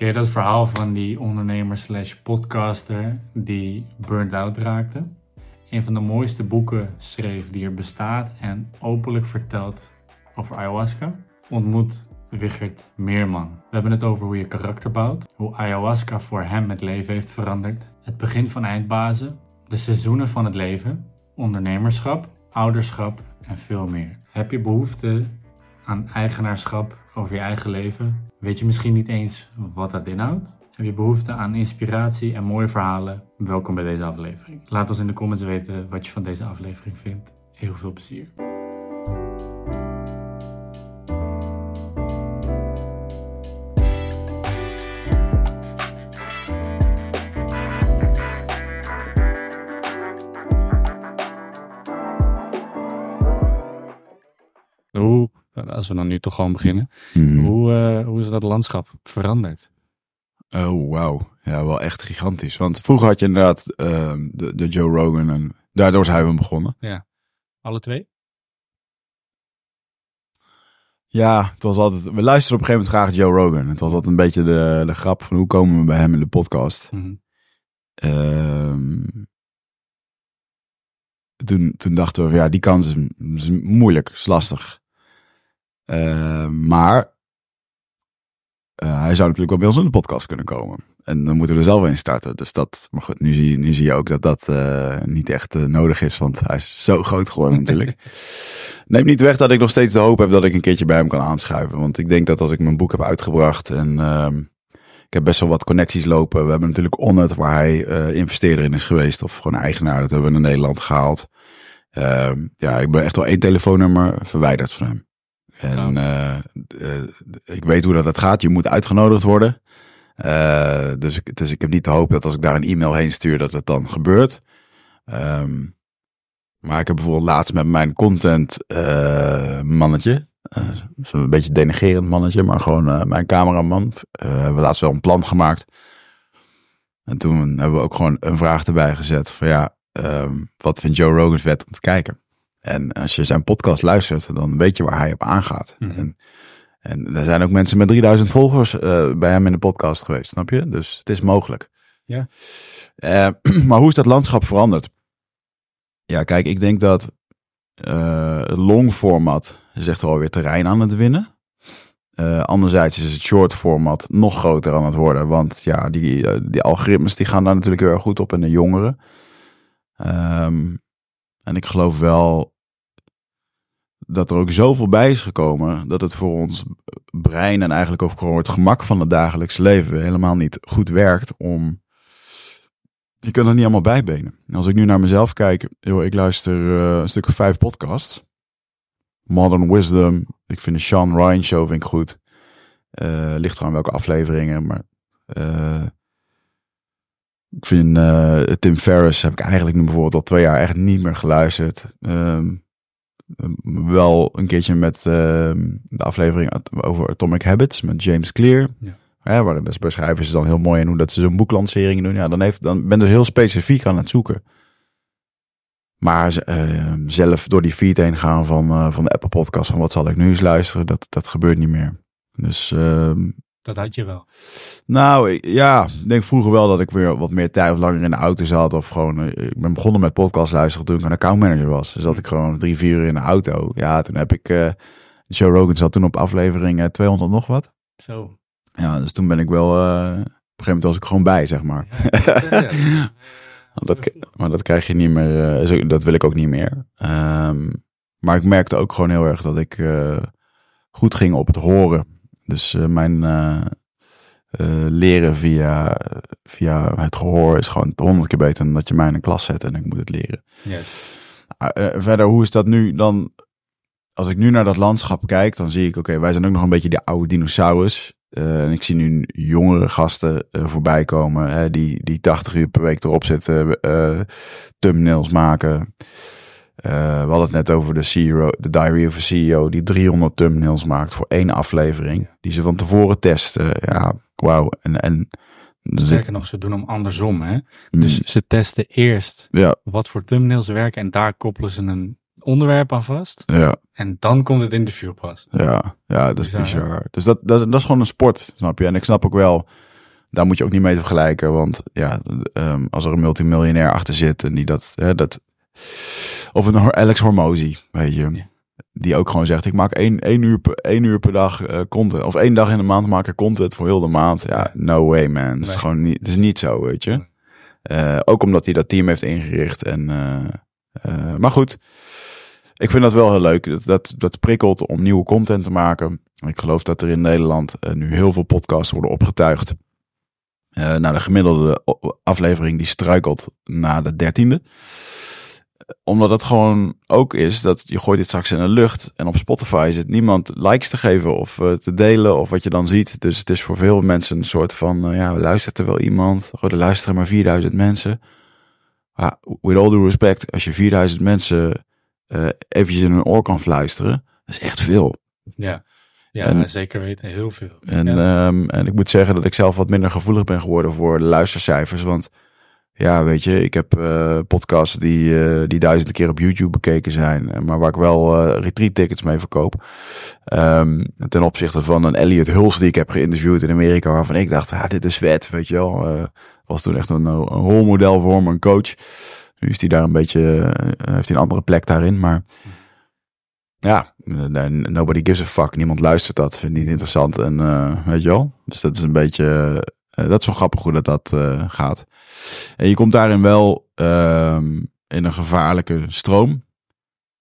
Ken dat verhaal van die ondernemer slash podcaster die burnt out raakte? Een van de mooiste boeken schreef die er bestaat en openlijk vertelt over ayahuasca. Ontmoet Wichert Meerman. We hebben het over hoe je karakter bouwt, hoe ayahuasca voor hem het leven heeft veranderd, het begin van eindbazen, de seizoenen van het leven, ondernemerschap, ouderschap en veel meer. Heb je behoefte aan eigenaarschap over je eigen leven? Weet je misschien niet eens wat dat inhoudt? Heb je behoefte aan inspiratie en mooie verhalen? Welkom bij deze aflevering. Laat ons in de comments weten wat je van deze aflevering vindt. Heel veel plezier. We dan nu toch gewoon beginnen, Mhm. hoe, eh, hoe is dat landschap veranderd? Oh, wauw. Ja, wel echt gigantisch. Want vroeger had je inderdaad ehm, de, de Joe Rogan en daardoor zijn we begonnen. Alle twee? Ja, het was altijd, we luisterden op een gegeven moment graag Joe Rogan. Het was altijd een beetje de, de grap van hoe komen we bij hem in de podcast. Mhm. Ehm, toen, toen dachten we, ja, die kans is, is moeilijk, is lastig. Ehm, maar eh, hij zou natuurlijk wel bij ons in de podcast kunnen komen. En dan moeten we er zelf in starten. Dus dat, maar goed, nu zie, nu zie je ook dat dat eh, niet echt eh, nodig is, want hij is zo groot geworden natuurlijk. Neem niet weg dat ik nog steeds de hoop heb dat ik een keertje bij hem kan aanschuiven. Want ik denk dat als ik mijn boek heb uitgebracht en ehm, ik heb best wel wat connecties lopen. We hebben natuurlijk Onnet, waar hij eh, investeerder in is geweest. Of gewoon eigenaar, dat hebben we naar Nederland gehaald. Ehm, ja, ik ben echt wel één telefoonnummer verwijderd van hem. En eh, eh, ik weet hoe dat, dat gaat. Je moet uitgenodigd worden. Eh, dus, ik, dus ik heb niet de hoop dat als ik daar een e-mail heen stuur, dat het dan gebeurt. Ehm, maar ik heb bijvoorbeeld laatst met mijn content mannetje, is een beetje denigerend mannetje, maar gewoon mijn cameraman, hebben we laatst wel een plan gemaakt. En toen hebben we ook gewoon een vraag erbij gezet van ja, ehm, wat vindt Joe Rogan's wet om te kijken? En als je zijn podcast luistert, dan weet je waar hij op aangaat. Mhm. En, en er zijn ook mensen met 3000 volgers eh, bij hem in de podcast geweest, snap je? Dus het is mogelijk. Ja. Eh, maar hoe is dat landschap veranderd? Ja, kijk, ik denk dat eh, het long format is echt wel weer terrein aan het winnen. Eh, anderzijds is het short format nog groter aan het worden. Want ja, die, die algoritmes die gaan daar natuurlijk heel erg goed op in de jongeren. Ehm, en ik geloof wel dat er ook zoveel bij is gekomen dat het voor ons brein en eigenlijk ook gewoon het gemak van het dagelijks leven helemaal niet goed werkt om. Je kunt er niet allemaal bijbenen. En als ik nu naar mezelf kijk, ik luister eh, een stuk of vijf podcasts. Modern Wisdom, ik vind de Sean Ryan Show vind ik goed. Eh ligt eraan welke afleveringen, maar eh, ik vind eh, Tim Ferriss heb ik eigenlijk nu bijvoorbeeld al twee jaar echt niet meer geluisterd. Ehm, wel een keertje met ehm, de aflevering over Atomic Habits met James Clear. Ja. Ja, waarin dus beschrijven ze dan heel mooi in hoe dat ze zo'n boeklancering doen. Ja, dan, heeft, dan ben je heel specifiek aan het zoeken. Maar zelf door die feed heen gaan van, eh, van de Apple podcast, van wat zal ik nu eens luisteren, dat, dat gebeurt niet meer. Dus ehm, Dat had je wel. nou, ja, ik denk vroeger wel dat ik weer wat meer tijd of langer in de auto zat. Of gewoon, eh, ik ben begonnen met podcast luisteren toen ik een accountmanager was. Dus zat ik gewoon drie, vier uur in de auto. Ja, toen heb ik, eh Joe Rogan zat toen op aflevering eh, 200 nog wat. Zo. Ja, dus toen ben ik wel, op een gegeven moment was ik gewoon bij, zeg maar. Dat, maar dat krijg je niet meer, dat wil ik ook niet meer. Ehm, maar ik merkte ook gewoon heel erg dat ik goed ging op het horen. Dus eh, mijn eh, eh, leren via, via het gehoor is gewoon honderd keer beter dan dat je mij in een klas zet en ik moet het leren. Yes. Ah, verder, hoe is dat nu dan? Als ik nu naar dat landschap kijk, dan zie ik, oké, wij zijn ook nog een beetje die oude dinosaurus. En ik zie nu jongere gasten eh, voorbij komen, hè, die, die 80 uur per week erop zitten, eh thumbnails maken. Eh, we hadden het net over de, CEO, de Diary of a CEO, die 300 thumbnails maakt voor één aflevering. Die ze van tevoren testen. Ja, wauw. En, en er Sterker nog, ze doen hem andersom. Hè? Mm, Dus ze testen eerst ja, wat voor thumbnails werken en daar koppelen ze een onderwerp aan vast. ja. En dan komt het interview pas. Ja, ja, dat is Bizar, hè? bizar. Dus dat, dat, dat is gewoon een sport, snap je? En ik snap ook wel, daar moet je ook niet mee vergelijken. Want ja, ehm, als er een multimiljonair achter zit en die dat, hè, dat of een Alex Hormozy, weet je. Ja. Die ook gewoon zegt, ik maak één, één, uur, één uur per dag eh, content. Of één dag in de maand maak ik content voor heel de maand. Ja, no way man. Het is gewoon niet, het is niet zo, weet je. Eh, ook omdat hij dat team heeft ingericht. En, eh, maar goed, ik vind dat wel heel leuk. Dat, dat, dat prikkelt om nieuwe content te maken. Ik geloof dat er in Nederland nu heel veel podcasts worden opgetuigd. Eh nou, de gemiddelde aflevering die struikelt na de dertiende. Omdat het gewoon ook is dat je gooit dit straks in de lucht. En op Spotify zit niemand likes te geven of eh, te delen of wat je dan ziet. Dus het is voor veel mensen een soort van, eh, ja, luistert er wel iemand? Oh, er luisteren maar 4000 mensen. Ah, with all due respect, als je 4000 mensen eh eventjes in hun oor kan fluisteren, dat is echt veel. Ja, ja En- zeker weten. Heel veel. En, Ja. ehm, en ik moet zeggen dat ik zelf wat minder gevoelig ben geworden voor de luistercijfers. Want ja, weet je, ik heb eh, podcasts die, eh, die duizenden keer op YouTube bekeken zijn. eh, Maar waar ik wel retreat tickets mee verkoop. Ehm, ten opzichte van een Elliot Huls die ik heb geïnterviewd in Amerika. Waarvan ik dacht, ah, dit is vet, weet je wel. Was toen echt een, een rolmodel voor me, een coach. Nu is hij daar een beetje, heeft hij een andere plek daarin. Maar ja, nobody gives a fuck. Niemand luistert dat, vindt niet interessant. En weet je wel. Dus dat is een beetje, dat is wel grappig hoe dat, dat gaat. En je komt daarin wel ehm, in een gevaarlijke stroom.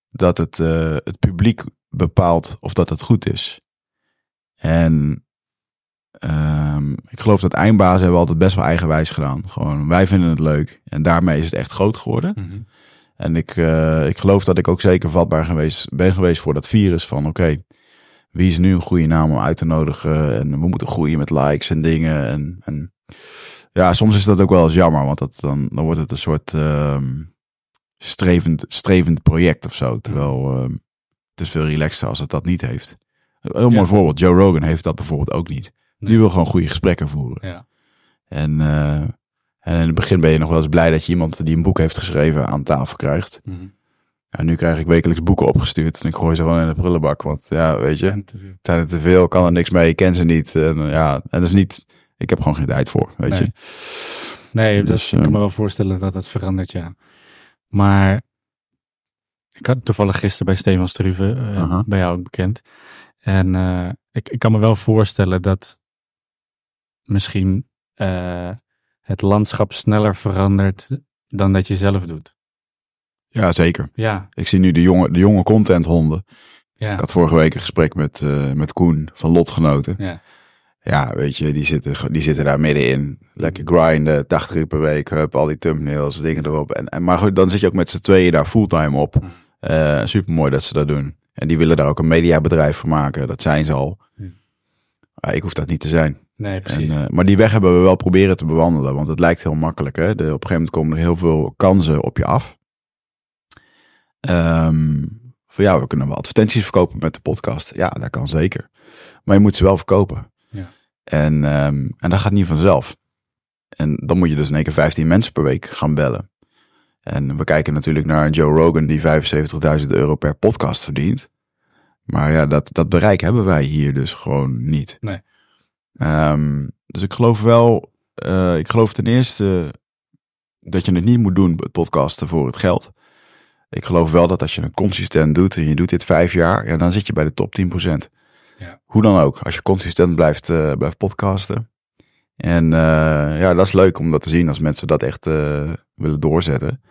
Dat het, eh, het publiek bepaalt of dat het goed is. En ehm, ik geloof dat eindbazen hebben altijd best wel eigenwijs gedaan. Gewoon, wij vinden het leuk. En daarmee is het echt groot geworden. Mhm. En ik, eh, ik geloof dat ik ook zeker vatbaar geweest, ben geweest voor dat virus van oké, wie is nu een goede naam om uit te nodigen? En we moeten groeien met likes en dingen. En, en ja, soms is dat ook wel eens jammer, want dat, dan, dan wordt het een soort ehm, strevend, strevend project of zo. Terwijl ehm, het is veel relaxter als het dat niet heeft. Een heel mooi voorbeeld, Joe Rogan heeft dat bijvoorbeeld ook niet. Nee. Die wil gewoon goede gesprekken voeren. Ja. En, eh, en in het begin ben je nog wel eens blij dat je iemand die een boek heeft geschreven aan tafel krijgt. Mhm. Ja, nu krijg ik wekelijks boeken opgestuurd en ik gooi ze gewoon in de prullenbak. Want ja, weet je, En te veel. zijn er te veel, kan er niks mee, ik ken ze niet. En ja, en dat is niet, ik heb gewoon geen tijd voor, weet Nee. je. Nee, Dus, dus, ik kan ehm, me wel voorstellen dat dat verandert, ja. Maar ik had toevallig gisteren bij Stefan Struve, Aha. bij jou ook bekend. En eh, ik, ik kan me wel voorstellen dat misschien eh, het landschap sneller verandert dan dat je zelf doet. Ja, zeker. Ja, Ik zie nu de jonge, de jonge contenthonden. ja, Ik had vorige week een gesprek met, met Koen van Lotgenoten. ja. Ja, weet je, die zitten, die zitten daar middenin. Lekker grinden, 80 uur per week, hup, al die thumbnails, dingen erop. En, en, maar goed, dan zit je ook met z'n tweeën daar fulltime op. Eh Super mooi dat ze dat doen. En die willen daar ook een mediabedrijf van maken. Dat zijn ze al. Ja. Ah, ik hoef dat niet te zijn. Nee, En, precies. eh, maar die weg hebben we wel proberen te bewandelen. Want het lijkt heel makkelijk. Hè? De, op een gegeven moment komen er heel veel kansen op je af. Ehm van ja, we kunnen wel advertenties verkopen met de podcast. Ja, dat kan zeker. Maar je moet ze wel verkopen. En, ehm, en dat gaat niet vanzelf. En dan moet je dus in één keer 15 mensen per week gaan bellen. En we kijken natuurlijk naar Joe Rogan die 75.000 euro per podcast verdient. Maar ja, dat, dat bereik hebben wij hier dus gewoon niet. Nee. Ehm, dus ik geloof wel, eh, ik geloof ten eerste dat je het niet moet doen, het podcasten voor het geld. Ik geloof wel dat als je het consistent doet en je doet dit vijf jaar, ja, dan zit je bij de top 10%. Hoe dan ook, als je consistent blijft, eh, blijft podcasten. En eh, ja, dat is leuk om dat te zien als mensen dat echt eh, willen doorzetten.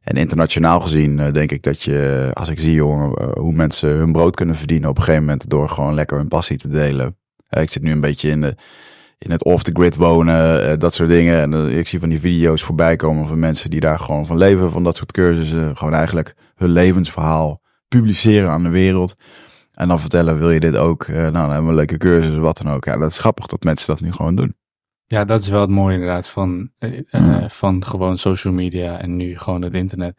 En internationaal gezien denk ik dat je, als ik zie jongen, hoe mensen hun brood kunnen verdienen op een gegeven moment door gewoon lekker hun passie te delen. Ik zit nu een beetje in, de, in het off-the-grid wonen, dat soort dingen. En ik zie van die video's voorbij komen van mensen die daar gewoon van leven, van dat soort cursussen. Gewoon eigenlijk hun levensverhaal publiceren aan de wereld. En dan vertellen, wil je dit ook? Eh, nou, dan hebben we een leuke cursus, wat dan ook. Ja, dat is grappig dat mensen dat nu gewoon doen. Ja, dat is wel het mooie inderdaad van, eh, eh, Ja. van gewoon social media en nu gewoon het internet.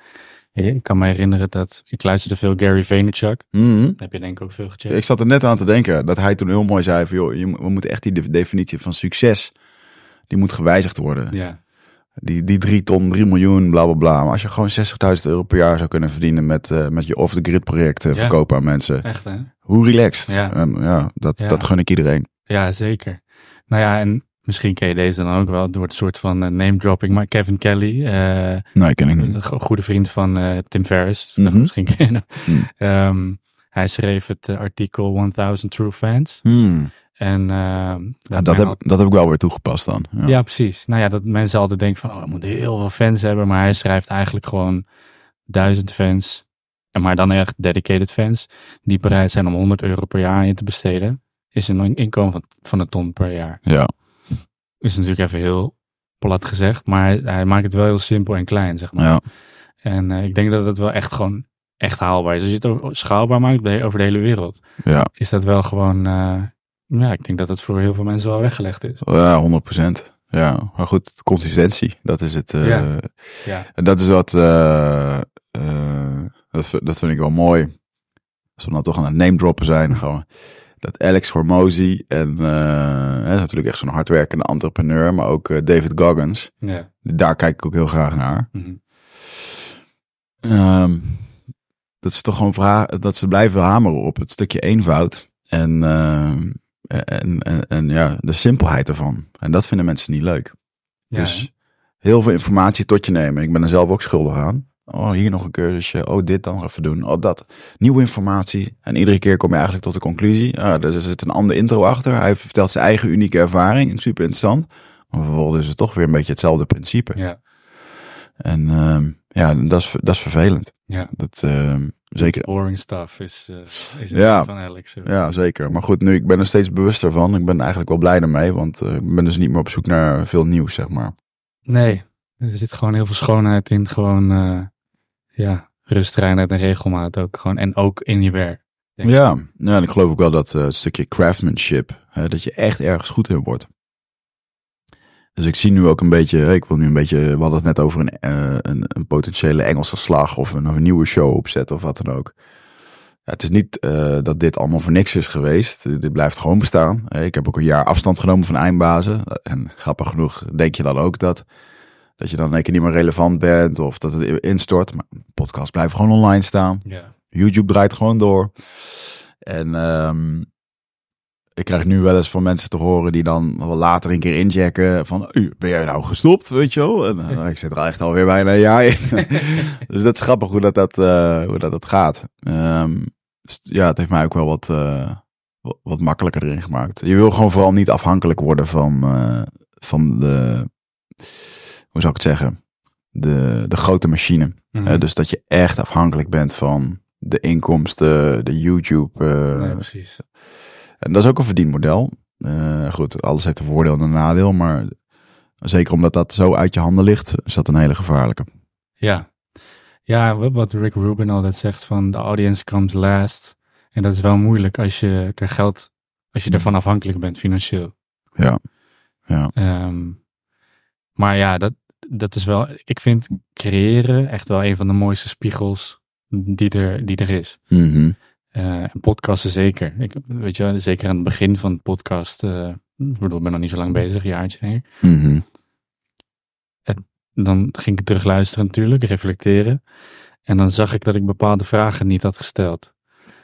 Ik kan me herinneren dat ik luisterde veel Gary Vaynerchuk. Mhm. Heb je denk ik ook veel gecheckt. Ik zat er net aan te denken dat hij toen heel mooi zei van, joh, we moeten echt die de- definitie van succes, die moet gewijzigd worden. Ja, Die, die drie ton, drie miljoen, bla bla bla. Maar als je gewoon 60.000 euro per jaar zou kunnen verdienen met, eh, met je off-the-grid projecten Ja. verkopen aan mensen. echt hè? Hoe relaxed. Ja. En ja, dat, Ja. dat gun ik iedereen. Ja, zeker. Nou ja, en Misschien ken je deze dan ook wel. Het wordt een soort van eh, name dropping. Maar Kevin Kelly, eh, Nee, ken ik niet. een go- goede vriend van Tim Ferriss. Mhm. Misschien ken je hem. Hmm. Ehm, hij schreef het artikel 1000 True Fans. Hmm. En Ja, dat dat, men heb, dat heb ik wel weer toegepast dan. Ja. Ja. precies. Nou ja, dat mensen altijd denken van, oh, we moeten heel veel fans hebben. Maar hij schrijft eigenlijk gewoon duizend fans. En maar dan echt dedicated fans. Die bereid zijn om 100 euro per jaar in te besteden. Is een inkomen van, van een ton per jaar. ja. Is natuurlijk even heel plat gezegd. Maar hij, hij maakt het wel heel simpel en klein, zeg maar. ja. En eh, ik denk dat het wel echt gewoon echt haalbaar is. Als je het schaalbaar maakt over de hele wereld. Ja. Is dat wel gewoon, eh, ja, ik denk dat het voor heel veel mensen wel weggelegd is. Ja, 100%. Ja, maar goed, consistentie, dat is het. eh, Ja. Ja. En dat is wat, eh, eh, dat, dat vind ik wel mooi. Als we dan toch aan het name droppen zijn, gewoon dat Alex Hormozy en eh, natuurlijk echt zo'n hardwerkende entrepreneur, maar ook eh, David Goggins. Ja. Daar kijk ik ook heel graag naar. Mhm. Ehm, dat ze toch gewoon vra- dat ze blijven hameren op het stukje eenvoud en, ehm, en, en, en ja, de simpelheid ervan. En dat vinden mensen niet leuk. Ja, dus heel veel informatie tot je nemen. Ik ben er zelf ook schuldig aan. Oh, hier nog een cursusje. Oh, dit dan even doen. Oh, dat. Nieuwe informatie. En iedere keer kom je eigenlijk tot de conclusie. Ah, er zit een andere intro achter. Hij vertelt zijn eigen unieke ervaring. Super interessant. Maar vervolgens is het toch weer een beetje hetzelfde principe. ja. En ehm, ja, dat is, dat is vervelend. Ja. Dat, ehm, zeker. Boring stuff is, eh is Ja. van Alex. Ja, zeker. Maar goed, nu, ik ben er steeds bewuster van. Ik ben eigenlijk wel blij ermee. Want eh, ik ben dus niet meer op zoek naar veel nieuws, zeg maar. Nee, er zit gewoon heel veel schoonheid in. Gewoon, eh, ja, rust, reinheid en regelmaat ook. Gewoon, en ook in je werk. Ja, ja, en ik geloof ook wel dat het stukje craftsmanship, dat je echt ergens goed in wordt. Dus ik zie nu ook een beetje, ik wil nu een beetje, we hadden het net over een, eh, een, een potentiële Engelse slag of een, een nieuwe show opzetten of wat dan ook. Ja, het is niet eh, dat dit allemaal voor niks is geweest. Dit blijft gewoon bestaan. Ik heb ook een jaar afstand genomen van eindbazen. En grappig genoeg denk je dan ook dat, dat je dan één keer niet meer relevant bent of dat het instort. Maar podcasts blijven gewoon online staan. Ja. YouTube draait gewoon door. En ehm, ik krijg nu wel eens van mensen te horen die dan wel later een keer inchecken van, "U, ben jij nou gestopt, weet je wel? En eh, ik zit er echt alweer bijna een jaar in. dus dat is grappig hoe dat, dat, eh, hoe dat, dat gaat. Ehm, dus ja, het heeft mij ook wel wat, eh, wat, wat makkelijker erin gemaakt. Je wil gewoon vooral niet afhankelijk worden van, van de, hoe zou ik het zeggen, de, de grote machine. Mhm. Dus dat je echt afhankelijk bent van de inkomsten, de YouTube. nee, precies. En dat is ook een verdienmodel. Eh, goed, alles heeft een voordeel en een nadeel. Maar zeker omdat dat zo uit je handen ligt, is dat een hele gevaarlijke. Ja. Ja, wat- Rick Rubin altijd zegt van de audience comes last. En dat is wel moeilijk als je er geld, als je ervan afhankelijk bent financieel. Ja. Ja. Ehm, maar ja, dat, dat is wel, ik vind creëren echt wel een van de mooiste spiegels die er, die er is. Mhm. Eh, en podcasten zeker. Ik, weet je, zeker aan het begin van de podcast. eh, ik bedoel, ik ben nog niet zo lang bezig, een jaartje. Hè. Mhm. Dan ging ik terug luisteren natuurlijk, reflecteren. En dan zag ik dat ik bepaalde vragen niet had gesteld.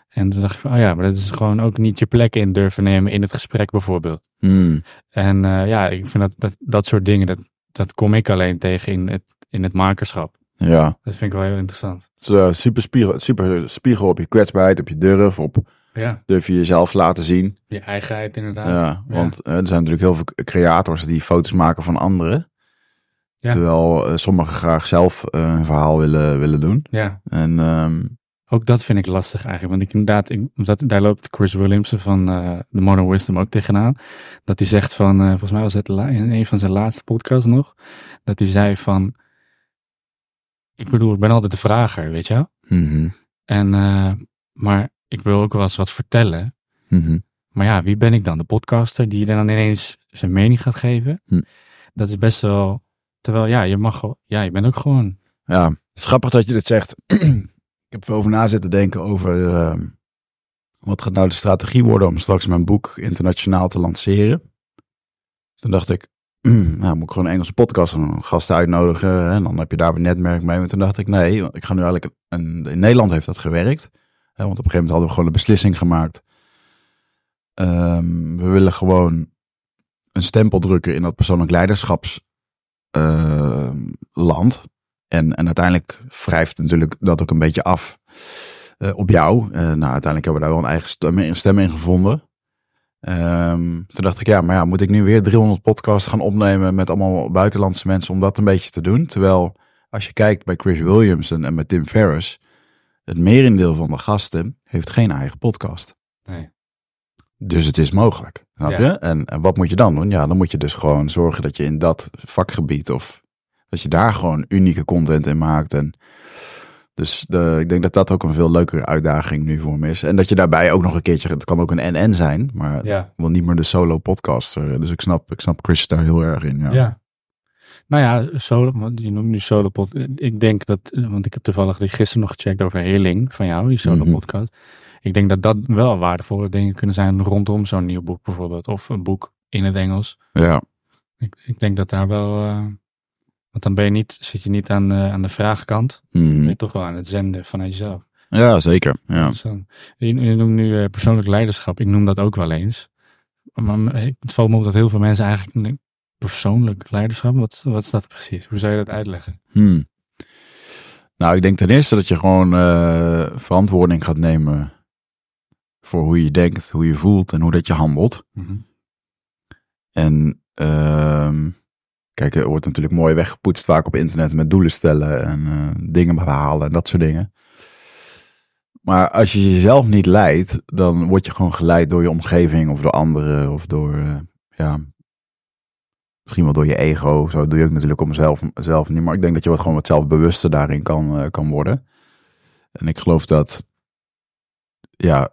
En toen dacht ik van, oh ja, maar dat is gewoon ook niet je plek in durven nemen in het gesprek bijvoorbeeld. Mhm. En eh, ja, ik vind dat, dat dat soort dingen, dat, dat kom ik alleen tegen in het, in het makerschap. Ja. Dat vind ik wel heel interessant. Het is, eh, super, spiegel, super spiegel op je kwetsbaarheid, op je durf, op Ja, durf je jezelf laten zien. je eigenheid inderdaad. Ja, want eh, er zijn natuurlijk heel veel creators die foto's maken van anderen. Ja. Terwijl eh, sommigen graag zelf eh, een verhaal willen, willen doen. ja. En ehm, Ook dat vind ik lastig eigenlijk. Want ik inderdaad, ik, dat, daar loopt Chris Williamson van The Modern Wisdom ook tegenaan. Dat hij zegt van, volgens mij was het in een van zijn laatste podcasts nog. Dat hij zei van, ik bedoel, ik ben altijd de vrager, weet je wel. mhm, En, eh, maar ik wil ook wel eens wat vertellen. mhm. Maar ja, wie ben ik dan? De podcaster die dan ineens zijn mening gaat geven? Hm. Dat is best wel, terwijl ja, je mag, wel- ja, je bent ook gewoon, Ja, het is grappig dat je dit zegt. ik heb veel over na zitten denken over ehm, wat gaat nou de strategie worden om straks mijn boek internationaal te lanceren. Toen dacht ik, nou moet ik gewoon een Engelse podcast doen, gasten uitnodigen en dan heb je daar een netwerk mee. Maar toen dacht ik, nee, ik ga nu eigenlijk, een, in Nederland heeft dat gewerkt. Hè, want op een gegeven moment hadden we gewoon een beslissing gemaakt. Ehm, we willen gewoon een stempel drukken in dat persoonlijk leiderschapsland. en, en uiteindelijk wrijft natuurlijk dat ook een beetje af op jou. nou, uiteindelijk hebben we daar wel een eigen stem, stem in gevonden. Ehm, toen dacht ik, ja, maar ja, moet ik nu weer 300 podcasts gaan opnemen met allemaal buitenlandse mensen om dat een beetje te doen? Terwijl als je kijkt bij Chris Williams en, en bij Tim Ferriss, het merendeel van de gasten heeft geen eigen podcast. Nee. Dus het is mogelijk. Snap je? En, en wat moet je dan doen? Ja, dan moet je dus gewoon zorgen dat je in dat vakgebied of dat je daar gewoon unieke content in maakt. En dus de, ik denk dat dat ook een veel leukere uitdaging nu voor me is. En dat je daarbij ook nog een keertje, het kan ook een NN zijn, maar ja. wel niet meer de solo podcaster. Dus ik snap, ik snap Chris daar heel erg in. Ja. ja. Nou ja, solo, je noemt nu solo podcast. Ik denk dat, want ik heb toevallig die gisteren nog gecheckt over Heerling van jou, die solo podcast. Mhm. Ik denk dat dat wel waardevolle dingen kunnen zijn rondom zo'n nieuw boek bijvoorbeeld. Of een boek in het Engels. Ja. Ik, ik denk dat daar wel, uh, want dan ben je niet, zit je niet aan, uh, aan de vraagkant. Mm. Ben je toch wel aan het zenden vanuit jezelf. Ja, zeker. Ja. Zo. Je, je noemt nu uh, persoonlijk leiderschap. Ik noem dat ook wel eens. Maar het valt me op dat heel veel mensen eigenlijk persoonlijk leiderschap, wat, wat is dat precies? Hoe zou je dat uitleggen? Hmm. Nou, ik denk ten eerste dat je gewoon uh, verantwoording gaat nemen voor hoe je denkt, hoe je voelt en hoe dat je handelt. Mm -hmm. En uh, kijk, er wordt natuurlijk mooi weggepoetst vaak op internet met doelen stellen en uh, dingen behalen en dat soort dingen. Maar als je jezelf niet leidt, dan word je gewoon geleid door je omgeving of door anderen of door, uh, ja, misschien wel door je ego of zo. doe je ook natuurlijk om mezelf, zelf niet. Maar ik denk dat je wat gewoon wat zelfbewuster daarin kan, uh, kan worden. En ik geloof dat, ja,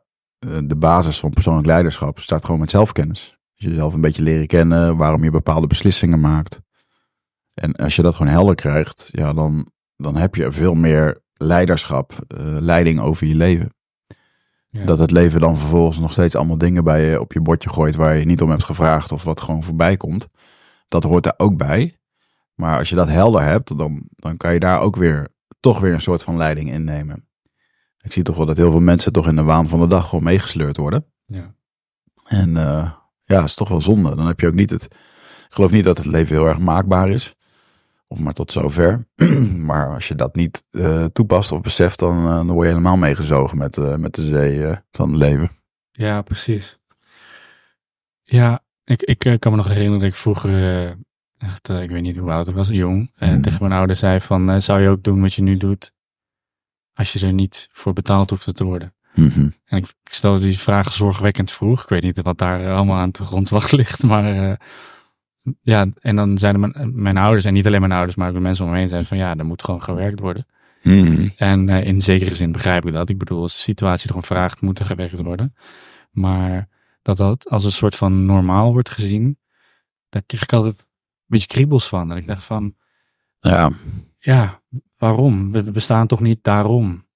de basis van persoonlijk leiderschap staat gewoon met zelfkennis. Jezelf een beetje leren kennen, waarom je bepaalde beslissingen maakt. En als je dat gewoon helder krijgt, ja, dan, dan heb je veel meer leiderschap, uh, leiding over je leven. Ja. Dat het leven dan vervolgens nog steeds allemaal dingen bij je op je bordje gooit waar je niet om hebt gevraagd of wat gewoon voorbij komt. Dat hoort daar ook bij. Maar als je dat helder hebt, dan, dan kan je daar ook weer toch weer een soort van leiding innemen. Ik zie toch wel dat heel veel mensen toch in de waan van de dag gewoon meegesleurd worden. Ja. En uh, ja, dat is toch wel zonde. Dan heb je ook niet het. Ik geloof niet dat het leven heel erg maakbaar is. Of maar tot zover. maar als je dat niet uh, toepast of beseft, dan, uh, dan word je helemaal meegezogen met, uh, met de zee van het leven. Ja, precies. Ja, ik, ik kan me nog herinneren dat ik vroeger, echt, ik weet niet hoe oud ik was, jong, mm. tegen mijn ouders zei van, zou je ook doen wat je nu doet, als je er niet voor betaald hoeft te worden. Mm -hmm. En ik, ik stelde die vraag zorgwekkend vroeg. Ik weet niet wat daar allemaal aan de grondslag ligt, maar ja, en dan zeiden mijn, mijn ouders, en niet alleen mijn ouders, maar ook de mensen om me heen, zeiden van ja, er moet gewoon gewerkt worden. Mm. En uh, in zekere zin begrijp ik dat. Ik bedoel, als de situatie erom vraagt, moet er gewerkt worden. Maar dat dat als een soort van normaal wordt gezien, daar kreeg ik altijd een beetje kriebels van. En ik dacht van, ja, ja waarom? We bestaan toch niet daarom?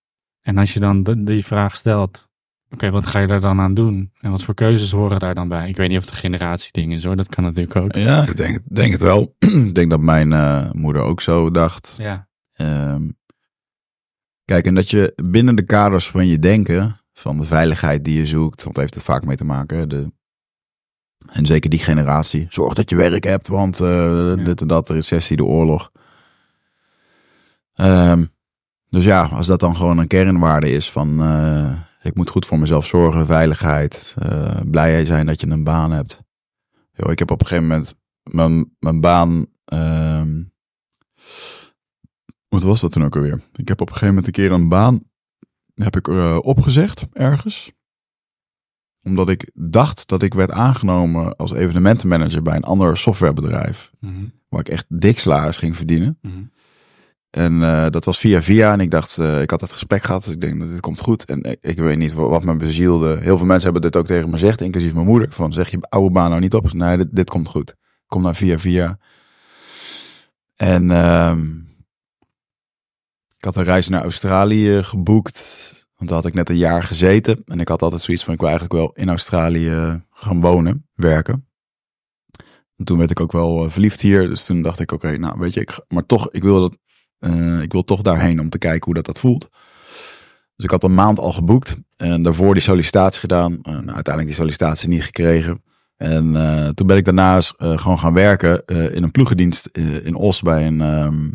En als je dan de, die vraag stelt, okay, wat ga je daar dan aan doen? En wat voor keuzes horen daar dan bij? Ik weet niet of het een generatieding is hoor, dat kan natuurlijk ook. Ja, ik denk, denk het wel. ik denk dat mijn uh, moeder ook zo dacht. Ja. Um, kijk, en dat je binnen de kaders van je denken, van de veiligheid die je zoekt, want heeft het vaak mee te maken. De, en zeker die generatie. Zorg dat je werk hebt, want uh, ja. dit en dat, de recessie, de oorlog. Um, dus ja, als dat dan gewoon een kernwaarde is van... Uh, ik moet goed voor mezelf zorgen, veiligheid, uh, blij zijn dat je een baan hebt. Yo, ik heb op een gegeven moment mijn, mijn baan. Uh, wat was dat toen ook alweer? Ik heb op een gegeven moment een keer een baan heb ik uh, opgezegd ergens. Omdat ik dacht dat ik werd aangenomen als evenementenmanager bij een ander softwarebedrijf. Mm -hmm. Waar ik echt dik salaris ging verdienen. Mm -hmm. En uh, dat was via via. En ik dacht, uh, ik had het gesprek gehad. Dus ik denk, dat dit komt goed. En ik, ik weet niet wat, me bezielde. Heel veel mensen hebben dit ook tegen me gezegd, inclusief mijn moeder. Van, zeg je oude baan nou niet op? Nee, dit, dit komt goed. Kom naar via via. En uh, ik had een reis naar Australië geboekt. Want daar had ik net een jaar gezeten. En ik had altijd zoiets van, ik wil eigenlijk wel in Australië gaan wonen, werken. En toen werd ik ook wel verliefd hier. Dus toen dacht ik, oké, nou weet je, ik, maar toch, ik wil dat uh, ik wil toch daarheen om te kijken hoe dat, dat voelt. Dus ik had een maand al geboekt en daarvoor die sollicitatie gedaan. Uh, nou, uiteindelijk die sollicitatie niet gekregen. En eh, toen ben ik daarnaast eh, gewoon gaan werken eh, in een ploegendienst eh, in Os bij een, ehm,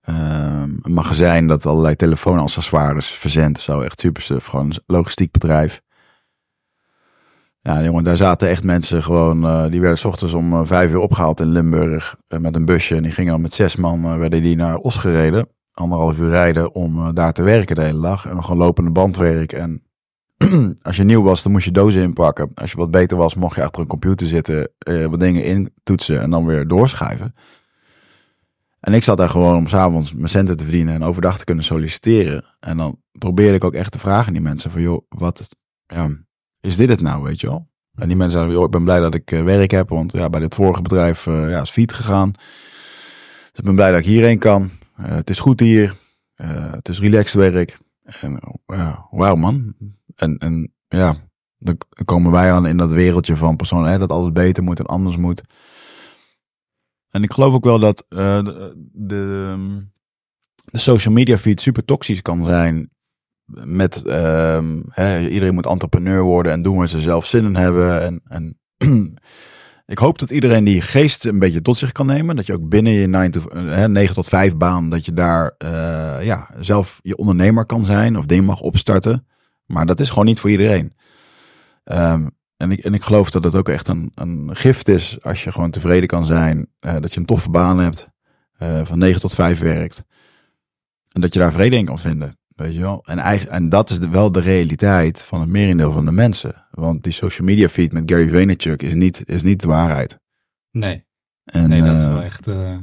ehm, een magazijn dat allerlei telefoonaccessoires verzendt. Zo echt super gewoon een logistiek bedrijf. Ja, jongen, daar zaten echt mensen gewoon, eh, die werden s ochtends om eh, vijf uur opgehaald in Limburg eh, met een busje. En die gingen dan met zes man, werden die naar Os gereden. Anderhalf uur rijden om daar te werken de hele dag. En gewoon lopende bandwerk. En als je nieuw was, dan moest je dozen inpakken. Als je wat beter was, mocht je achter een computer zitten, wat dingen intoetsen en dan weer doorschrijven. En ik zat daar gewoon om s'avonds mijn centen te verdienen en overdag te kunnen solliciteren. En dan probeerde ik ook echt te vragen aan die mensen van, joh, wat ja, is dit het nou, weet je wel? En die mensen zeiden, ik ben blij dat ik eh, werk heb, want ja, bij dit vorige bedrijf eh, ja, is fiet gegaan. Dus ik ben blij dat ik hierheen kan. Eh, het is goed hier. Het is relaxed werk. En wauw man. En, en ja, dan komen wij aan in dat wereldje van personen, hè, dat alles beter moet en anders moet. En ik geloof ook wel dat de, de, de social media feed super toxisch kan zijn. Met ehm, hè, iedereen moet entrepreneur worden en doen waar ze zelf zin in hebben. En, en ik hoop dat iedereen die geest een beetje tot zich kan nemen. Dat je ook binnen je 9, to, hè, 9 tot 5 baan, dat je daar eh, ja, zelf je ondernemer kan zijn of dingen mag opstarten. Maar dat is gewoon niet voor iedereen. Ehm, en, ik, en ik geloof dat het ook echt een, een gift is als je gewoon tevreden kan zijn. eh, dat je een toffe baan hebt, eh, van 9 tot 5 werkt. En dat je daar vrede in kan vinden. Weet je wel? En, eigen, en dat is de, wel de realiteit van het merendeel van de mensen. Want die social media feed met Gary Vaynerchuk is niet, is niet de waarheid. Nee, En, nee dat is eh, wel echt... eh,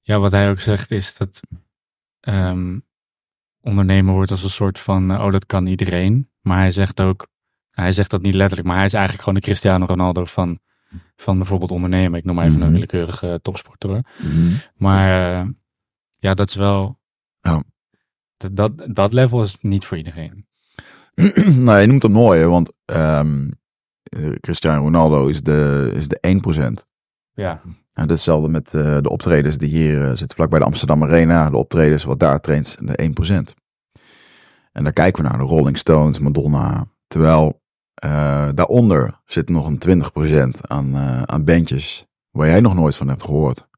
Ja, wat hij ook zegt is dat ehm ondernemer wordt als een soort van... eh, oh, dat kan iedereen. Maar hij zegt ook... Hij zegt dat niet letterlijk, maar hij is eigenlijk gewoon de Cristiano Ronaldo van, van bijvoorbeeld ondernemen. Ik noem maar even Mhm. een willekeurige topsporter. mhm. Maar ja, dat is wel... Ja. Dat, dat, dat level is niet voor iedereen. nou, je noemt hem mooi, hè, want eh, Cristiano Ronaldo is de, is de 1%. Ja. En hetzelfde met eh, de optredens die hier eh, zitten, vlak bij de Amsterdam Arena. De optredens wat daar traint, de 1%. En daar kijken we naar de Rolling Stones, Madonna. Terwijl daaronder zit nog een 20% aan, aan bandjes waar jij nog nooit van hebt gehoord.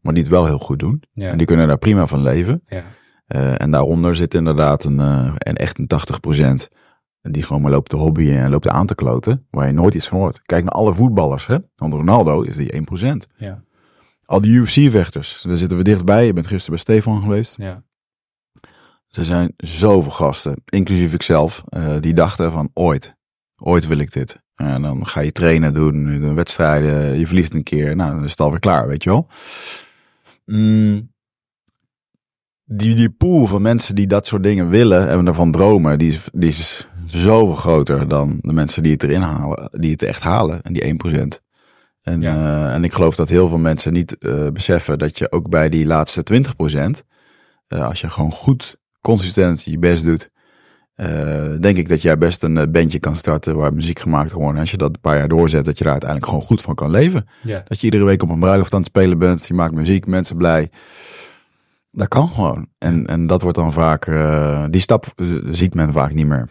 Maar die het wel heel goed doen. Ja. En die kunnen daar prima van leven. ja. Eh, en daaronder zit inderdaad een, eh, een echt een 80% die gewoon maar loopt te hobbyen en loopt aan te kloten, waar je nooit iets van hoort. Kijk naar alle voetballers, hè. Want Ronaldo is die 1%. Ja. Al die UFC-vechters, daar zitten we dichtbij. Je bent gisteren bij Stefan geweest. Ja. Er zijn zoveel gasten, inclusief ikzelf, eh, die dachten van ooit, ooit wil ik dit. En dan ga je trainen doen, doen wedstrijden, je verliest een keer, nou dan is het alweer klaar, weet je wel. Mm, die, die pool van mensen die dat soort dingen willen en ervan dromen, die is, die is zoveel groter dan de mensen die het erin halen, die het echt halen, en die 1%. En, Ja. eh, en ik geloof dat heel veel mensen niet eh, beseffen dat je ook bij die laatste 20%, eh, als je gewoon goed, consistent je best doet, denk ik dat jij best een bandje kan starten waar muziek gemaakt wordt. En als je dat een paar jaar doorzet, dat je daar uiteindelijk gewoon goed van kan leven. Ja. Dat je iedere week op een bruiloft aan het spelen bent, je maakt muziek, mensen blij. Dat kan gewoon. En, en dat wordt dan vaak, eh, die stap eh, ziet men vaak niet meer.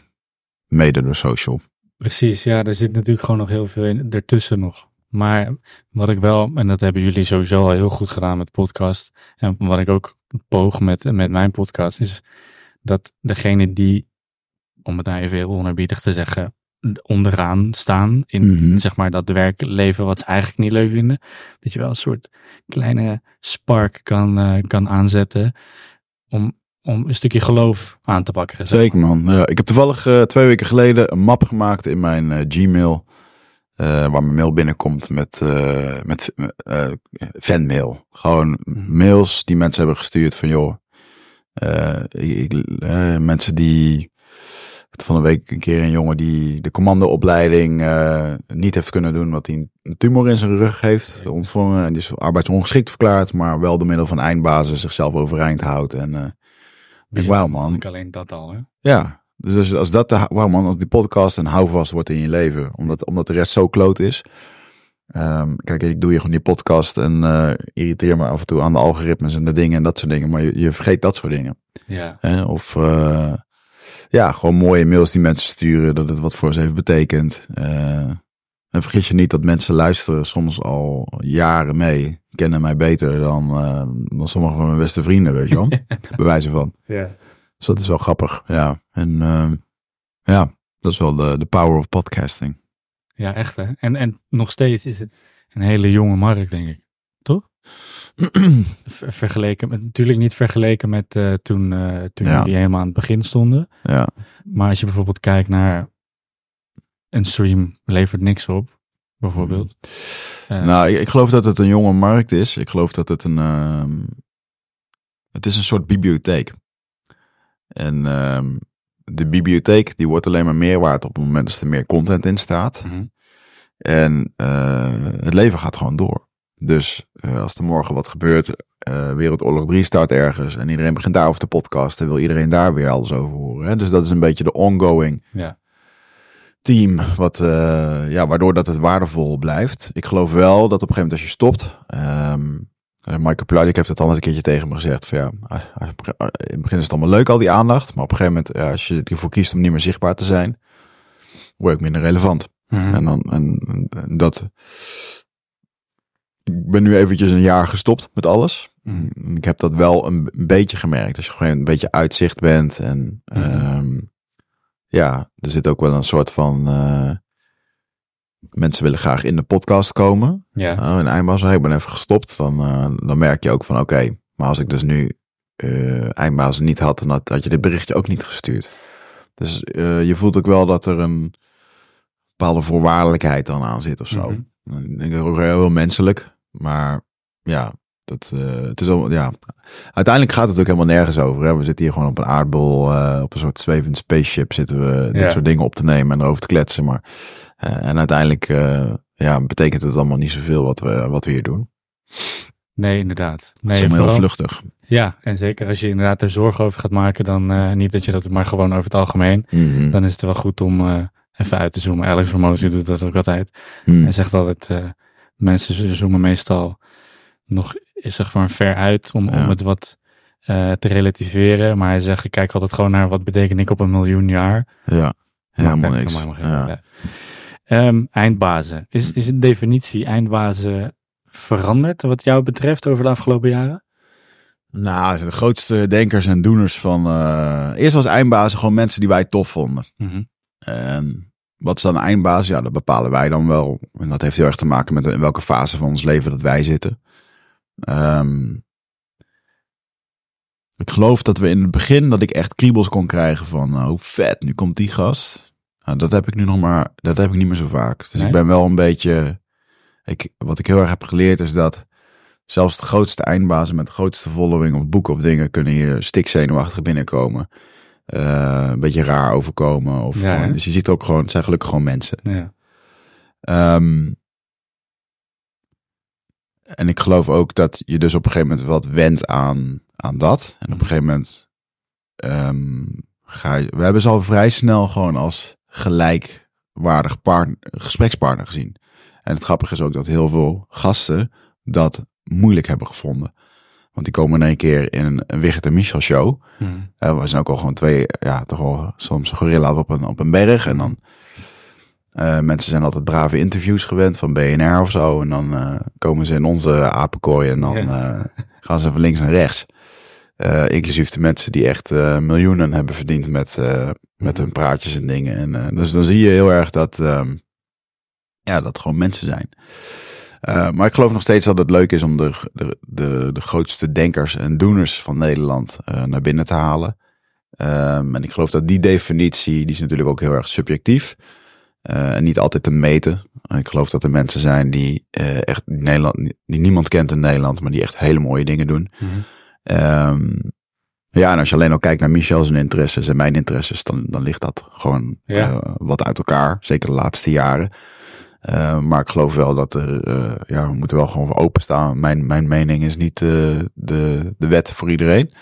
Mede door social. Precies, ja, er zit natuurlijk gewoon nog heel veel in, ertussen nog. Maar wat ik wel, en dat hebben jullie sowieso al heel goed gedaan met podcast, en wat ik ook poog met, met mijn podcast, is dat degene die, om het nou even heel onerbiedig te zeggen, onderaan staan in Mhm. zeg maar dat werkleven wat ze eigenlijk niet leuk vinden, dat je wel een soort kleine spark kan, eh, kan aanzetten om, om een stukje geloof aan te pakken. zeg Zeker man. Ja, ik heb toevallig eh, twee weken geleden een map gemaakt in mijn eh, Gmail. waar mijn mail binnenkomt met, met fanmail. Gewoon mails die mensen hebben gestuurd van joh. ik, mensen die. Van een week een keer een jongen die de commandoopleiding eh, niet heeft kunnen doen, omdat hij een tumor in zijn rug heeft ontvangen. En die is arbeidsongeschikt verklaard, maar wel door middel van eindbazen zichzelf overeind houdt. En eh, maar. wauw man, Ik alleen dat al, hè? ja, dus als, dat, de, wauw man, als die podcast een houvast wordt in je leven, omdat, omdat de rest zo kloot is. Ehm, kijk, ik doe hier gewoon die podcast en eh, irriteer me af en toe aan de algoritmes en de dingen en dat soort dingen, maar je, je vergeet dat soort dingen. Ja. Of ja, gewoon mooie mails die mensen sturen, dat het wat voor ze heeft betekend. Eh, En vergis je niet dat mensen luisteren soms al jaren mee. Kennen mij beter dan, eh, dan sommige van mijn beste vrienden, weet je wel. Bij wijze van. Ja. Dus dat is wel grappig, ja. En ehm, ja, dat is wel de, de power of podcasting. Ja, echt hè. En, en nog steeds is het een hele jonge markt, denk ik. Ver- vergeleken met, natuurlijk niet vergeleken met eh, toen, eh toen Ja. jullie helemaal aan het begin stonden. ja, Maar als je bijvoorbeeld kijkt naar een stream levert niks op, bijvoorbeeld. Eh, Nou, ik, ik geloof dat het een jonge markt is. Ik geloof dat het een. ehm, het is een soort bibliotheek. En ehm, de bibliotheek die wordt alleen maar meer waard op het moment dat er meer content in staat. mhm. En het leven gaat gewoon door. Dus eh, als er morgen wat gebeurt, eh, Wereldoorlog 3 start ergens en iedereen begint daarover te podcasten, wil iedereen daar weer alles over horen. Hè? Dus dat is een beetje de ongoing Ja. team, wat, eh, ja, waardoor dat het waardevol blijft. Ik geloof wel dat op een gegeven moment als je stopt, eh, Michael Pluijdik heeft het al een keertje tegen me gezegd, van ja, in het begin is het allemaal leuk al die aandacht, maar op een gegeven moment, ja, als je ervoor kiest om niet meer zichtbaar te zijn, word ik minder relevant. Mhm. En, dan, en, en dat. Ik ben nu eventjes een jaar gestopt met alles. Mhm. Ik heb dat wel een, een beetje gemerkt. Als je gewoon een beetje uitzicht bent. En Mhm. ehm, ja, er zit ook wel een soort van. eh, mensen willen graag in de podcast komen. Ja. Nou, en eindbaas, ik ben even gestopt. Dan, eh, dan merk je ook van oké, maar als ik dus nu eh eindbaas niet had, dan had, had je dit berichtje ook niet gestuurd. Dus je voelt ook wel dat er een bepaalde voorwaardelijkheid dan aan zit of zo. Mhm. Ik denk dat ook heel menselijk, maar ja, dat, eh, het is al, ja. Uiteindelijk gaat het ook helemaal nergens over. Hè? We zitten hier gewoon op een aardbol, eh, op een soort zwevend spaceship zitten we dit Ja. soort dingen op te nemen en erover te kletsen. Maar, eh, en uiteindelijk ja, betekent het allemaal niet zoveel wat we, wat we hier doen. Nee, inderdaad. Het Nee, is allemaal heel vluchtig. Ja, en zeker als je inderdaad er zorgen over gaat maken, dan niet dat je dat maar gewoon over het algemeen. Mhm. Dan is het wel goed om even uit te zoomen. Alex Hormozy doet dat ook altijd. Mhm. Hij zegt altijd, mensen zo- zoomen meestal nog is zeg maar ver uit om, Ja. om het wat eh, te relativeren. Maar hij zegt, ik kijk altijd gewoon naar wat betekent ik op een miljoen jaar. Ja, helemaal niks. Ja. Ehm, eindbazen. Is, is de definitie eindbazen veranderd wat jou betreft over de afgelopen jaren? Nou, de grootste denkers en doeners van... eh, eerst was eindbazen gewoon mensen die wij tof vonden. En wat is dan een eindbaas? Ja, dat bepalen wij dan wel. En dat heeft heel erg te maken met in welke fase van ons leven dat wij zitten. Ehm, ik geloof dat we in het begin dat ik echt kriebels kon krijgen van oh vet, nu komt die gast. Nou, dat heb ik nu nog maar, dat heb ik niet meer zo vaak. Dus Nee? ik ben wel een beetje, ik, wat ik heel erg heb geleerd is dat zelfs de grootste eindbazen met de grootste following of boeken of dingen kunnen hier stikzenuwachtig binnenkomen. Eh, een beetje raar overkomen. Of Ja, gewoon, dus je ziet ook gewoon, het zijn gelukkig gewoon mensen. Ja. Ehm, en ik geloof ook dat je dus op een gegeven moment wat wendt aan, aan dat. En op een gegeven moment ehm, ga je... We hebben ze al vrij snel gewoon als gelijkwaardig partner, gesprekspartner gezien. En het grappige is ook dat heel veel gasten dat moeilijk hebben gevonden. Want die komen in één keer in een, Wigert en Michel show. Mhm. Eh, we zijn ook al gewoon twee, ja, toch wel soms gorilla's op een, op een berg. En dan, eh, mensen zijn altijd brave interviews gewend van BNR of zo. En dan eh, komen ze in onze apenkooi en dan Ja. gaan ze van links naar rechts. Inclusief de mensen die echt miljoenen hebben verdiend met, met hun praatjes en dingen. En, dus dan zie je heel erg dat, ehm, ja, dat gewoon mensen zijn. Eh, maar ik geloof nog steeds dat het leuk is om de, de, de, de grootste denkers en doeners van Nederland eh, naar binnen te halen. Ehm, en ik geloof dat die definitie, die is natuurlijk ook heel erg subjectief. eh, en niet altijd te meten. En ik geloof dat er mensen zijn die echt Nederland, die niemand kent in Nederland, maar die echt hele mooie dingen doen. Mhm. Ehm, ja, en als je alleen al kijkt naar Michel's interesses en mijn interesses, dan, dan ligt dat gewoon Ja. wat uit elkaar. Zeker de laatste jaren. Eh, maar ik geloof wel dat er, eh, ja, we moeten wel gewoon voor openstaan. Mijn, mijn mening is niet eh, de, de wet voor iedereen.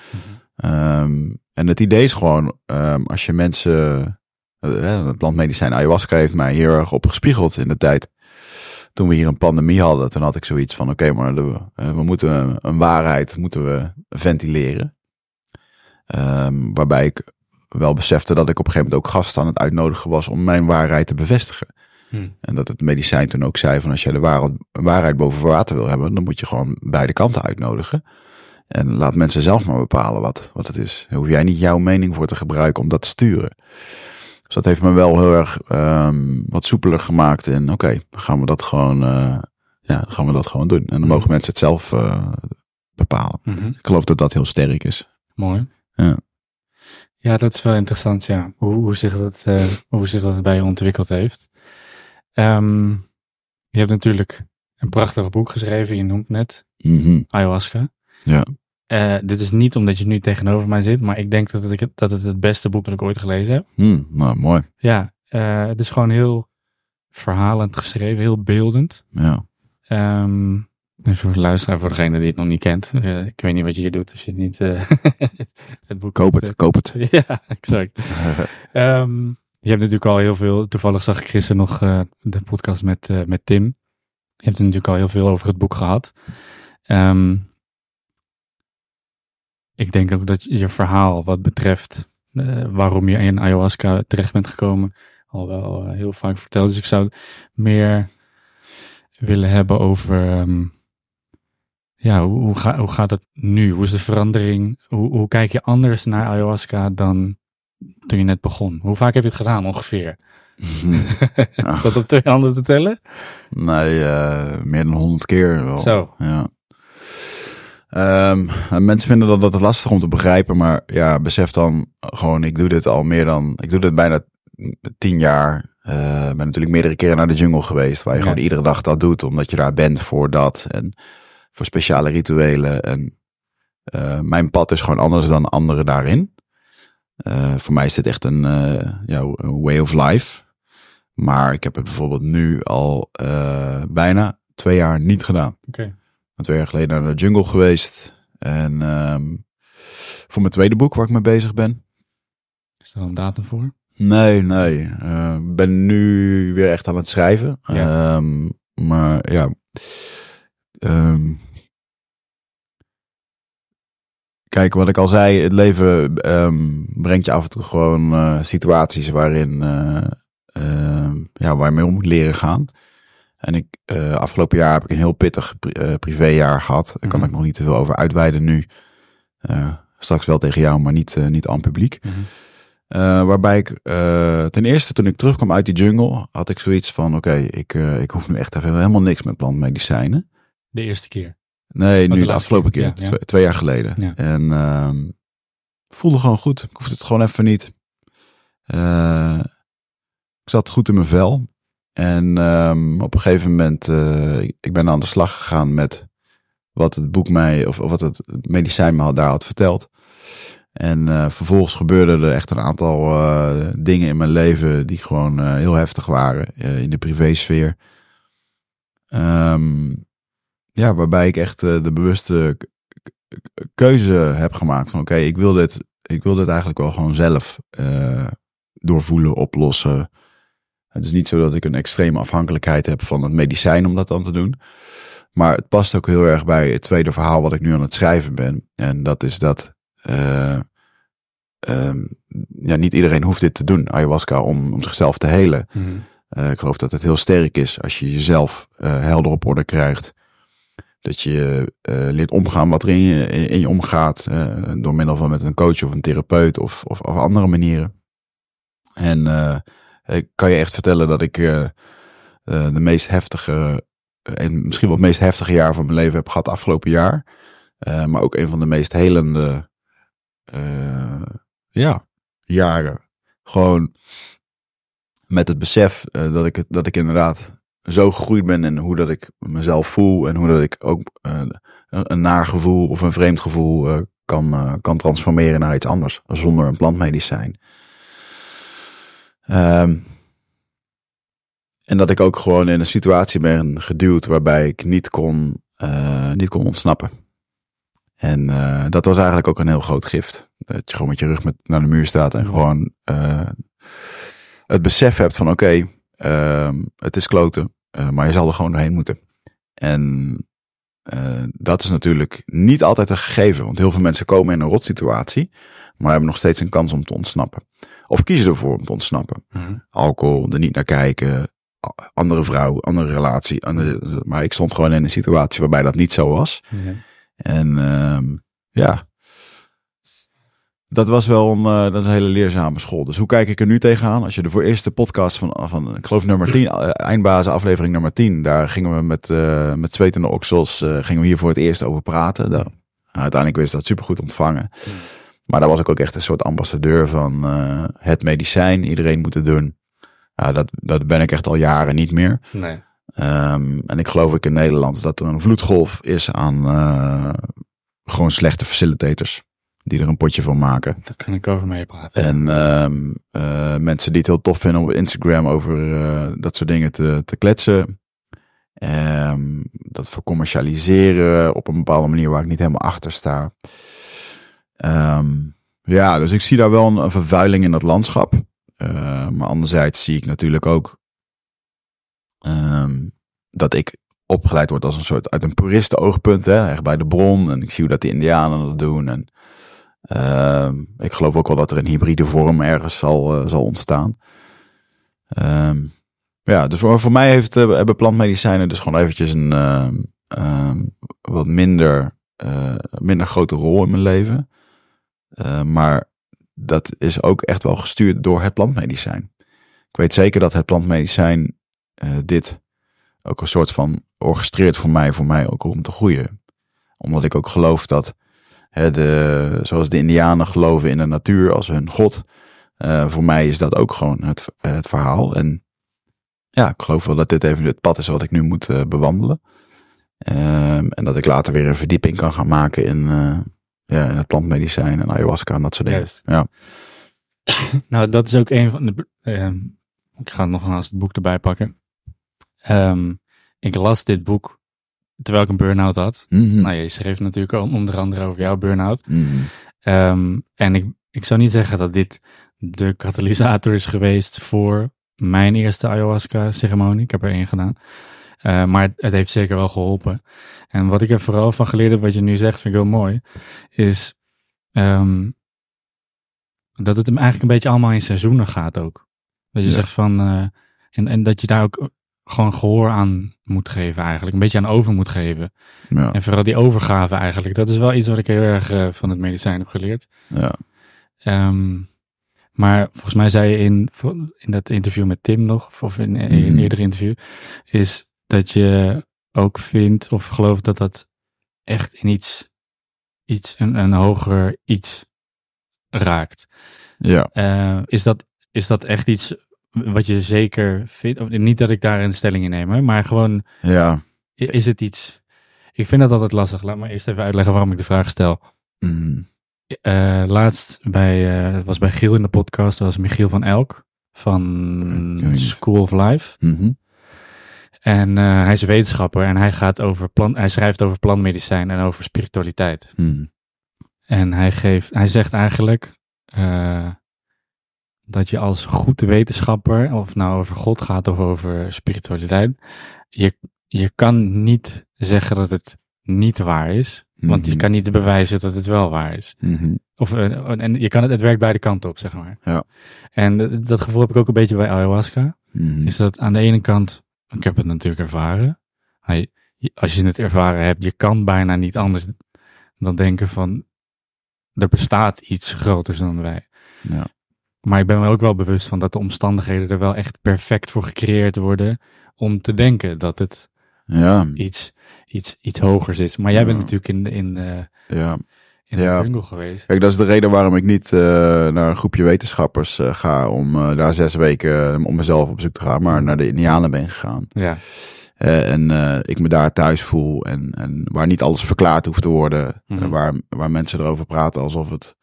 Ehm, en het idee is gewoon, ehm, als je mensen, het plantmedicijn ayahuasca heeft mij heel erg op gespiegeld in de tijd. Toen we hier een pandemie hadden, toen had ik zoiets van, oké, maar de, we moeten een waarheid moeten we ventileren. Ehm, waarbij ik wel besefte dat ik op een gegeven moment ook gasten aan het uitnodigen was om mijn waarheid te bevestigen. Hm. En dat het medicijn toen ook zei van als je de waarheid, waarheid boven water wil hebben, dan moet je gewoon beide kanten uitnodigen. En laat mensen zelf maar bepalen wat, wat het is. Daar hoef jij niet jouw mening voor te gebruiken om dat te sturen. Dus dat heeft me wel heel erg ehm, wat soepeler gemaakt. En oké, dan gaan we dat gewoon, eh, ja, gaan we dat gewoon doen. En dan mogen mensen het zelf eh, bepalen. Mhm. Ik geloof dat dat heel sterk is. Mooi. Ja. Ja, dat is wel interessant, ja. Hoe, hoe, zich, dat, eh, hoe zich dat bij je ontwikkeld heeft. Ehm, je hebt natuurlijk een prachtig boek geschreven, je noemt net Mhm. Ayahuasca. Ja. Eh, dit is niet omdat je nu tegenover mij zit, maar ik denk dat het, dat het het beste boek dat ik ooit gelezen heb. Hm, nou, mooi. Ja, eh, het is gewoon heel verhalend geschreven, heel beeldend. Ja. Ehm en voor de luisteraar, voor degene die het nog niet kent. eh, ik weet niet wat je hier doet als je het niet eh, het boek Koop het, koop het. ja, exact. Ehm, je hebt natuurlijk al heel veel, toevallig zag ik gisteren nog eh, de podcast met, eh, met Tim. Je hebt er natuurlijk al heel veel over het boek gehad. Ehm, ik denk ook dat je verhaal wat betreft eh, waarom je in ayahuasca terecht bent gekomen, al wel heel vaak verteld. Dus ik zou meer willen hebben over, ehm, ja, hoe, hoe, hoe gaat het nu? Hoe is de verandering? Hoe, hoe kijk je anders naar ayahuasca dan toen je net begon? Hoe vaak heb je het gedaan ongeveer? Is dat op twee handen te tellen? Nee, eh, meer dan honderd keer wel. Zo. Ja. Ehm, en mensen vinden dat, dat lastig om te begrijpen, maar ja, besef dan gewoon, ik doe dit al meer dan, ik doe dit bijna tien jaar. Eh, ben natuurlijk meerdere keren naar de jungle geweest, waar je Ja. gewoon iedere dag dat doet, omdat je daar bent voor dat en voor speciale rituelen. En eh, mijn pad is gewoon anders dan anderen daarin. Eh, voor mij is dit echt een, eh, ja, een way of life. Maar ik heb het bijvoorbeeld nu al eh, bijna twee jaar niet gedaan. Ben twee jaar geleden naar de jungle geweest. En ehm, voor mijn tweede boek waar ik mee bezig ben. Is er al een datum voor? Nee, nee. Ik ben nu weer echt aan het schrijven. Ja. Ehm, maar ja. ehm, kijk, wat ik al zei. Het leven ehm, brengt je af en toe gewoon eh, situaties waarin... eh, ehm, ja, waar je mee om moet leren gaan. En ik, eh, afgelopen jaar heb ik een heel pittig pri- privéjaar gehad. Daar kan Mhm. ik nog niet te veel over uitweiden nu. Straks wel tegen jou, maar niet, niet aan het publiek. Eh, waarbij ik ten eerste toen ik terugkwam uit die jungle, had ik zoiets van: oké, ik, ik hoef nu echt even helemaal niks met plantmedicijnen. De eerste keer. Nee, Oh, de nu de, afgelopen keer, keer, ja, ja. Twee, jaar geleden. Ja. En ehm, voelde gewoon goed. Ik hoefde het gewoon even niet. Eh, ik zat goed in mijn vel. En ehm, op een gegeven moment, eh, ik ben aan de slag gegaan met wat het boek mij, of, of wat het medicijn me had, daar had verteld. En eh, vervolgens gebeurden er echt een aantal dingen in mijn leven die gewoon heel heftig waren in de privésfeer. Ehm, ja, waarbij ik echt eh, de bewuste keuze heb gemaakt van oké, ik wil dit, ik wil dit eigenlijk wel gewoon zelf eh, doorvoelen, oplossen. Het is niet zo dat ik een extreme afhankelijkheid heb van het medicijn om dat dan te doen. Maar het past ook heel erg bij het tweede verhaal wat ik nu aan het schrijven ben. En dat is dat eh, ehm, ja, niet iedereen hoeft dit te doen, ayahuasca, om, om zichzelf te helen. Eh, ik geloof dat het heel sterk is als je jezelf helder op orde krijgt. Dat je eh, leert omgaan wat er in je, omgaat. eh, door middel van met een coach of een therapeut of, of, andere manieren. En eh, ik kan je echt vertellen dat ik de meest heftige, en misschien wel het meest heftige jaar van mijn leven heb gehad afgelopen jaar. Maar ook een van de meest helende ja, jaren. Gewoon met het besef dat, ik dat ik inderdaad zo gegroeid ben in hoe dat ik mezelf voel en hoe dat ik ook eh, een, naar gevoel of een vreemd gevoel eh, kan, eh, kan transformeren naar iets anders zonder een plantmedicijn. Ehm, en dat ik ook gewoon in een situatie ben geduwd waarbij ik niet kon, niet kon ontsnappen. En dat was eigenlijk ook een heel groot gift. Dat je gewoon met je rug met, naar de muur staat en gewoon het besef hebt van oké, ehm, het is kloten, eh, maar je zal er gewoon doorheen moeten. En eh, dat is natuurlijk niet altijd een gegeven, want heel veel mensen komen in een rotsituatie, maar hebben nog steeds een kans om te ontsnappen. Of kiezen ervoor om te ontsnappen. Alcohol, er niet naar kijken, andere vrouw, andere relatie. Andere, maar ik stond gewoon in een situatie waarbij dat niet zo was. En ehm, ja, dat was wel een, eh, dat is een hele leerzame school. Dus hoe kijk ik er nu tegenaan? Als je de voor eerste podcast van, van ik geloof nummer 10, eh, eindbazen aflevering nummer 10, daar gingen we met, eh met zwetende oksels, gingen we hier voor het eerst over praten. Daar, uiteindelijk wist dat supergoed ontvangen. Maar daar was ik ook echt een soort ambassadeur van het medicijn. Iedereen moet het doen. Ja, dat, dat ben ik echt al jaren niet meer. Nee. Ehm, en ik geloof ook in Nederland dat er een vloedgolf is aan gewoon slechte facilitators. Die er een potje van maken. Daar kan ik over meepraten. En ehm, eh, mensen die het heel tof vinden om op Instagram over eh, dat soort dingen te, te kletsen. Ehm, dat voor commercialiseren op een bepaalde manier waar ik niet helemaal achter sta. Ehm, ja, dus ik zie daar wel een, een vervuiling in dat landschap. Eh, maar anderzijds zie ik natuurlijk ook dat ik opgeleid word als een soort uit een puristen oogpunt, hè, echt bij de bron. En ik zie hoe dat de Indianen dat doen. En ehm, ik geloof ook wel dat er een hybride vorm ergens zal, eh, zal ontstaan. Ehm, ja, dus voor, mij heeft, eh, hebben plantmedicijnen dus gewoon eventjes een ehm, wat minder, eh, minder grote rol in mijn leven. Maar dat is ook echt wel gestuurd door het plantmedicijn. Ik weet zeker dat het plantmedicijn dit ook een soort van orchestreert voor mij, voor mij ook om te groeien. Omdat ik ook geloof dat, de, zoals de Indianen geloven in de natuur als hun god, eh, voor mij is dat ook gewoon het, het verhaal. En ja, ik geloof wel dat dit even het pad is wat ik nu moet eh, bewandelen. Ehm, en dat ik later weer een verdieping kan gaan maken in, eh, ja, in het plantmedicijn en ayahuasca en dat soort dingen. Ja. Nou, dat is ook een van de. ehm, ik ga nog naast het boek erbij pakken. Ehm, ik las dit boek terwijl ik een burn-out had. Mhm. Nou, je schreef natuurlijk al onder andere over jouw burn-out. Mhm. Ehm, en ik, ik zou niet zeggen dat dit de katalysator is geweest voor mijn eerste ayahuasca-ceremonie. Ik heb er één gedaan. Eh, maar het, heeft zeker wel geholpen. En wat ik er vooral van geleerd heb, wat je nu zegt, vind ik heel mooi, is ehm, dat het hem eigenlijk een beetje allemaal in seizoenen gaat ook. Dat je Ja. zegt van, eh, en, en dat je daar ook gewoon gehoor aan moet geven eigenlijk. Een beetje aan over moet geven. Ja, En vooral die overgave eigenlijk. Dat is wel iets wat ik heel erg eh, van het medicijn heb geleerd. ja. Ehm, maar volgens mij zei je in, in dat interview met Tim nog, of in een Mhm. eerder interview, is dat je ook vindt of gelooft dat dat echt in iets, iets een, een hoger iets raakt. ja. Eh, is, dat, is dat echt iets wat je zeker vindt? Of Niet dat ik daar een stelling in neem, hè, maar gewoon ja. Is het iets... Ik vind dat altijd lastig. Laat me eerst even uitleggen waarom ik de vraag stel. Mhm. Eh, laatst bij, het was bij Giel in de podcast, dat was Michiel van Elk van. School of Life. Mhm. En eh, hij is wetenschapper en hij, gaat over plan, hij schrijft over plantmedicijn en over spiritualiteit. Mhm. En hij, geeft, hij zegt eigenlijk dat je als goede wetenschapper, of nou over God gaat of over spiritualiteit, je, je kan niet zeggen dat het niet waar is. Want je Mhm. kan niet bewijzen dat het wel waar is. Mhm. Of, eh, en je kan het, het werkt beide kanten op, zeg maar. Ja. En dat- dat gevoel heb ik ook een beetje bij ayahuasca. Mhm. Is dat aan de ene kant, ik heb het natuurlijk ervaren. Als je het ervaren hebt, je kan bijna niet anders dan denken van, er bestaat iets groters dan wij. Ja. Maar ik ben me ook wel bewust van dat de omstandigheden er wel echt perfect voor gecreëerd worden om te denken dat het Ja, iets, iets, iets hogers is. Maar jij bent natuurlijk in, de- in, eh, ja. in de Ja. jungle geweest. Kijk, dat is de reden waarom ik niet eh, naar een groepje wetenschappers eh, ga om daar zes weken om mezelf op zoek te gaan, maar naar de Indianen ben gegaan. Ja, en ik me daar thuis voel en, en waar niet alles verklaard hoeft te worden. Mhm. Waar, waar mensen erover praten alsof het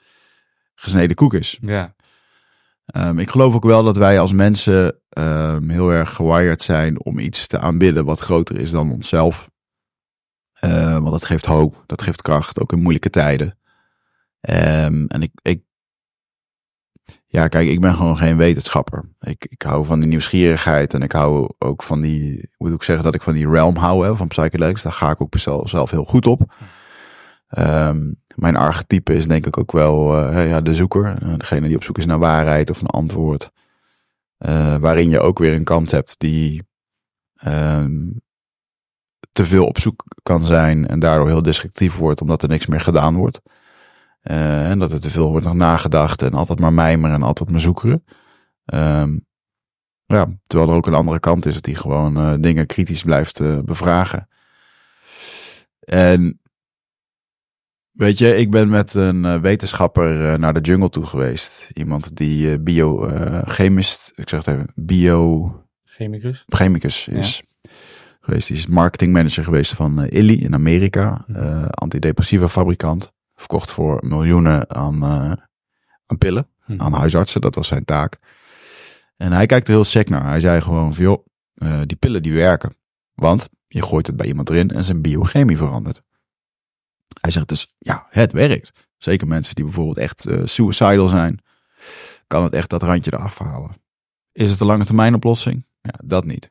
gesneden koek is. ja, Ehm, ik geloof ook wel dat wij als mensen ehm, heel erg gewired zijn om iets te aanbidden wat groter is dan onszelf. Eh, want dat geeft hoop, dat geeft kracht, ook in moeilijke tijden. Ehm, en ik, ik, ja, kijk, ik ben gewoon geen wetenschapper. Ik, ik hou van die nieuwsgierigheid en ik hou ook van die, hoe moet ik zeggen, dat ik van die realm hou, hè, van psychedelics. Daar ga ik ook zelf, zelf heel goed op. Ehm, mijn archetype is denk ik ook wel eh, ja, de zoeker. Eh, Degene die op zoek is naar waarheid of een antwoord. Eh, waarin je ook weer een kant hebt die ehm, te veel op zoek kan zijn en daardoor heel destructief wordt omdat er niks meer gedaan wordt. En dat er te veel wordt nog nagedacht en altijd maar mijmeren en altijd maar zoekeren. Ehm, ja, terwijl er ook een andere kant is die gewoon dingen kritisch blijft bevragen. En weet je, ik ben met een eh, wetenschapper eh, naar de jungle toe geweest. Iemand die biochemist, ik zeg het even, biochemicus Chemicus. is geweest. Die is marketingmanager geweest van eh, Illy in Amerika. Mhm. eh, antidepressiva fabrikant. Verkocht voor miljoenen aan, eh, aan pillen Hm. aan huisartsen. Dat was zijn taak. En hij kijkt er heel sec naar. Hij zei gewoon van, joh, eh, die pillen die werken. Want je gooit het bij iemand erin en zijn biochemie verandert. Hij zegt dus, ja, het werkt. Zeker mensen die bijvoorbeeld echt eh, suicidal zijn, kan het echt dat randje eraf halen. Is het een lange termijn oplossing? Ja, dat niet.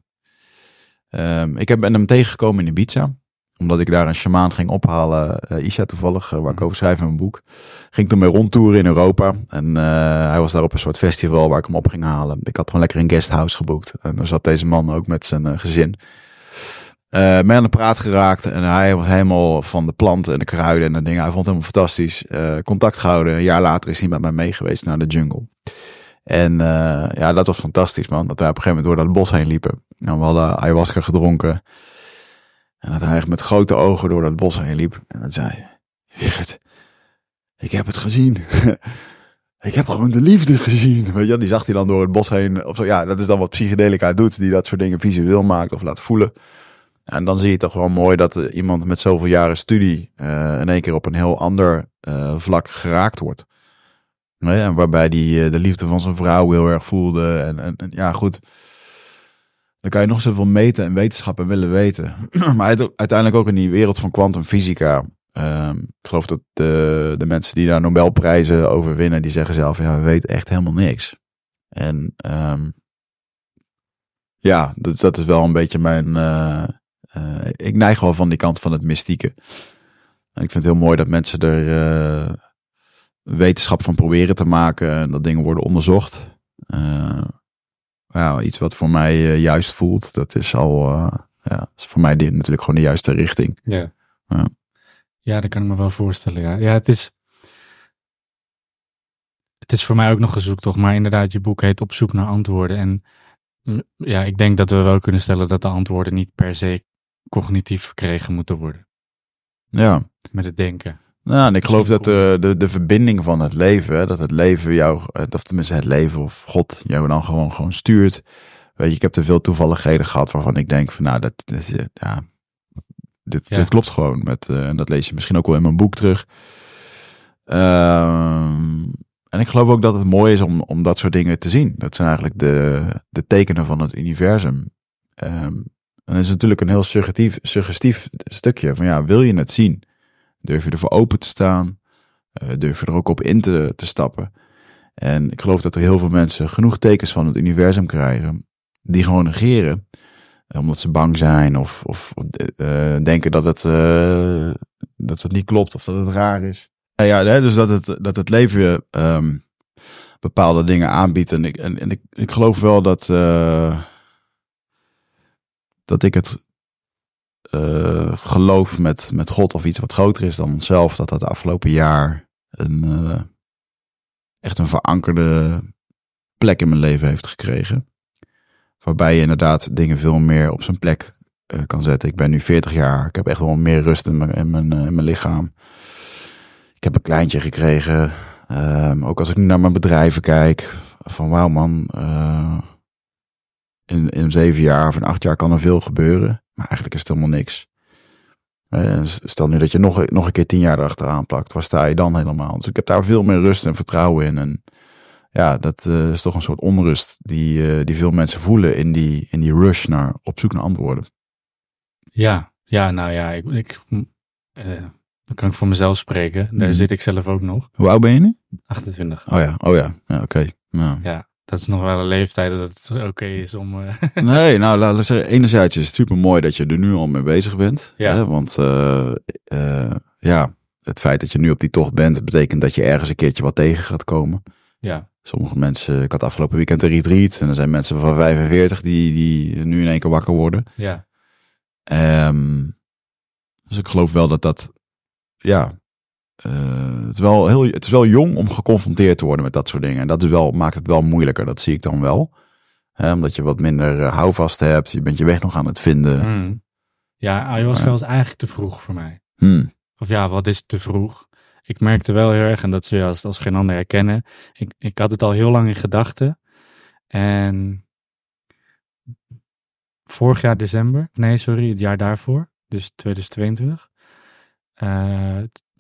Ehm, ik ben hem tegengekomen in Ibiza omdat ik daar een shamaan ging ophalen, eh, Isha toevallig, eh, waar ik over schrijf in mijn boek. Ging toen mee rondtoeren in Europa. En hij was daar op een soort festival waar ik hem op ging halen. Ik had gewoon lekker een guesthouse geboekt. En dan zat deze man ook met zijn gezin. Mee aan de praat geraakt. En hij was helemaal van de planten en de kruiden en de dingen. Hij vond het helemaal fantastisch. Eh, contact gehouden. Een jaar later is hij met mij mee geweest naar de jungle. En eh, ja, dat was fantastisch man. Dat wij op een gegeven moment door dat bos heen liepen. En we hadden ayahuasca gedronken. En dat hij echt met grote ogen door dat bos heen liep. En dat zei, Wigert, ik heb het gezien. ik heb gewoon de liefde gezien. Weet je, die zag hij dan door het bos heen. Of zo. Ja, dat is dan wat psychedelica doet. Die dat soort dingen visueel maakt of laat voelen. En dan zie je toch wel mooi dat eh, iemand met zoveel jaren studie eh, in één keer op een heel ander eh, vlak geraakt wordt. Nee, en waarbij eh, de liefde van zijn vrouw heel erg voelde. En, en, ja, goed. Dan kan je nog zoveel meten en wetenschap en willen weten. maar uit- uiteindelijk ook in die wereld van kwantumfysica. ehm, ik geloof dat de, de mensen die daar Nobelprijzen over winnen, die zeggen zelf, ja, we weten echt helemaal niks. En ehm, ja, dat, dat is wel een beetje mijn... eh, ik neig wel van die kant van het mystieke. En ik vind het heel mooi dat mensen er eh, wetenschap van proberen te maken en dat dingen worden onderzocht. Eh, ja, iets wat voor mij juist voelt, dat is al ja, is voor mij die, natuurlijk gewoon de juiste richting. Ja. Ja. Ja, dat kan ik me wel voorstellen. Ja, ja het is. Het is voor mij ook nog een zoektocht, maar inderdaad, je boek heet Op zoek naar antwoorden. En mm, ja, ik denk dat we wel kunnen stellen dat de antwoorden niet per se cognitief verkregen moeten worden. Ja, Met het denken. nou, en ik geloof dat de, de, de verbinding van het leven, hè, dat het leven jou, eh, of tenminste het leven of God jou dan gewoon, gewoon stuurt. Weet je, ik heb te veel toevalligheden gehad waarvan ik denk van nou, dat, is, eh, ja, dit, Ja. dit klopt gewoon. Met, eh, en dat lees je misschien ook wel in mijn boek terug. Ehm, en ik geloof ook dat het mooi is om, om dat soort dingen te zien. Dat zijn eigenlijk de, de tekenen van het universum. Ehm, en dat is natuurlijk een heel suggestief, suggestief stukje van ja, wil je het zien? Durf je ervoor open te staan? Eh, durf je er ook op in te, te stappen? En ik geloof dat er heel veel mensen genoeg tekens van het universum krijgen, die gewoon negeren. Eh, Omdat ze bang zijn of, of eh, denken dat het, eh, dat het niet klopt of dat het raar is. Ja, ja dus dat het, dat het leven ehm, bepaalde dingen aanbiedt. En ik, en, en ik, ik geloof wel dat, dat ik het eh, geloof met, met God of iets wat groter is dan onszelf, dat dat de afgelopen jaar een, eh, echt een verankerde plek in mijn leven heeft gekregen. Waarbij je inderdaad dingen veel meer op zijn plek eh, kan zetten. Ik ben nu 40 jaar. Ik heb echt wel meer rust in mijn, in mijn, in mijn lichaam. Ik heb een kleintje gekregen. Ehm, ook als ik nu naar mijn bedrijven kijk. Van wauw man. In, in zeven jaar of in acht jaar kan er veel gebeuren. Maar eigenlijk is het helemaal niks. Eh, Stel nu dat je nog, nog een keer tien jaar erachteraan plakt. Waar sta je dan helemaal? Dus ik heb daar veel meer rust en vertrouwen in. En ja, dat eh, is toch een soort onrust die, eh, die veel mensen voelen in die, in die rush naar op zoek naar antwoorden. Ja, ja, nou ja, ik, ik, dan kan ik voor mezelf spreken. Daar Mhm. zit ik zelf ook nog. Hoe oud ben je nu? 28. Oh ja, oh ja, ja oké. Nou. Ja, dat is nog wel een leeftijd dat het oké is om... eh, Nee, nou laat ik zeggen, enerzijds is het super mooi dat je er nu al mee bezig bent. Ja. Hè? Want eh, eh, ja, het feit dat je nu op die tocht bent, betekent dat je ergens een keertje wat tegen gaat komen. Ja. Sommige mensen, ik had afgelopen weekend een retreat. En er zijn mensen van 45 die, die nu in één keer wakker worden. Ja. Ehm, dus ik geloof wel dat dat, ja, eh, het, is wel heel, het is wel jong om geconfronteerd te worden met dat soort dingen. En dat is wel, maakt het wel moeilijker, dat zie ik dan wel. Hè, omdat je wat minder eh, houvast hebt, je bent je weg nog aan het vinden. Hmm. Ja, ayahuasca Ja. was eigenlijk te vroeg voor mij. Hmm. Of ja, wat is te vroeg? Ik merkte wel heel erg, en dat je als, als geen ander herkennen. Ik, ik had het al heel lang in gedachten. En vorig jaar december, nee sorry, het jaar daarvoor, dus 2022.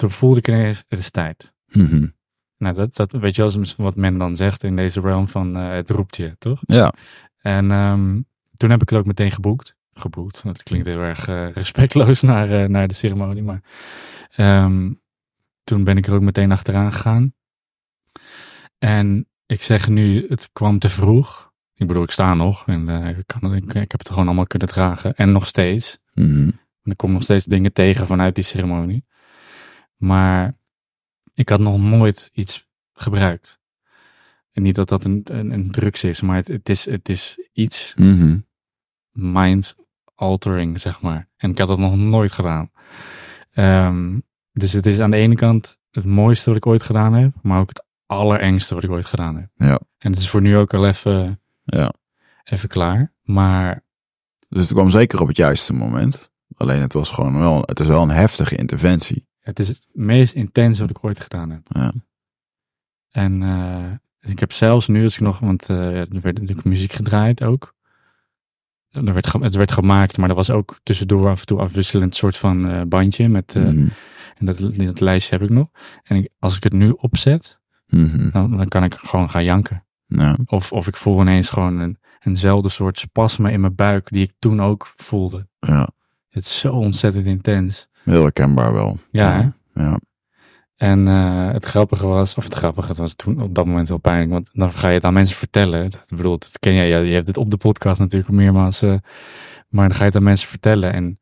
Toen voelde ik ineens, het is tijd. Mhm. Nou, dat, dat weet je wel wat men dan zegt in deze realm van eh, het roept je, toch? Ja, En ehm, toen heb ik het ook meteen geboekt. Geboekt, dat klinkt heel erg eh, respectloos naar, eh, naar de ceremonie. Maar ehm, toen ben ik er ook meteen achteraan gegaan. En ik zeg nu, het kwam te vroeg. Ik bedoel, ik sta nog en ik, kan, ik, ik heb het gewoon allemaal kunnen dragen. En nog steeds. Mhm. En ik kom nog steeds dingen tegen vanuit die ceremonie. Maar ik had nog nooit iets gebruikt. En niet dat dat een, een, een drugs is, maar het, het, is, het is iets Mhm. mind altering, zeg maar. En ik had dat nog nooit gedaan. Ehm, dus het is aan de ene kant het mooiste wat ik ooit gedaan heb, maar ook het allerengste wat ik ooit gedaan heb. Ja. En het is voor nu ook al even, ja. even klaar. Maar Dus het kwam zeker op het juiste moment. Alleen het was gewoon wel, het is wel een heftige interventie. Het is het meest intens wat ik ooit gedaan heb. Ja. En eh, ik heb zelfs nu, als ik nog, want eh, er werd natuurlijk muziek gedraaid ook. Er werd, het werd gemaakt, maar er was ook tussendoor af en toe afwisselend soort van eh, bandje. Met, Mhm. En dat, dat lijstje heb ik nog. En ik- als ik het nu opzet, Mhm. dan, dan kan ik gewoon gaan janken. Ja. Of, of ik voel ineens gewoon een, eenzelfde soort spasme in mijn buik die ik toen ook voelde. ja, Het is zo ontzettend intens. Heel herkenbaar wel. Ja? Ja. En eh, het grappige was, of het grappige, het was toen op dat moment wel pijnlijk, want dan ga je het aan mensen vertellen. Dat, ik bedoel, dat ken jij, je hebt het op de podcast natuurlijk meermaals, eh, maar dan ga je het aan mensen vertellen. En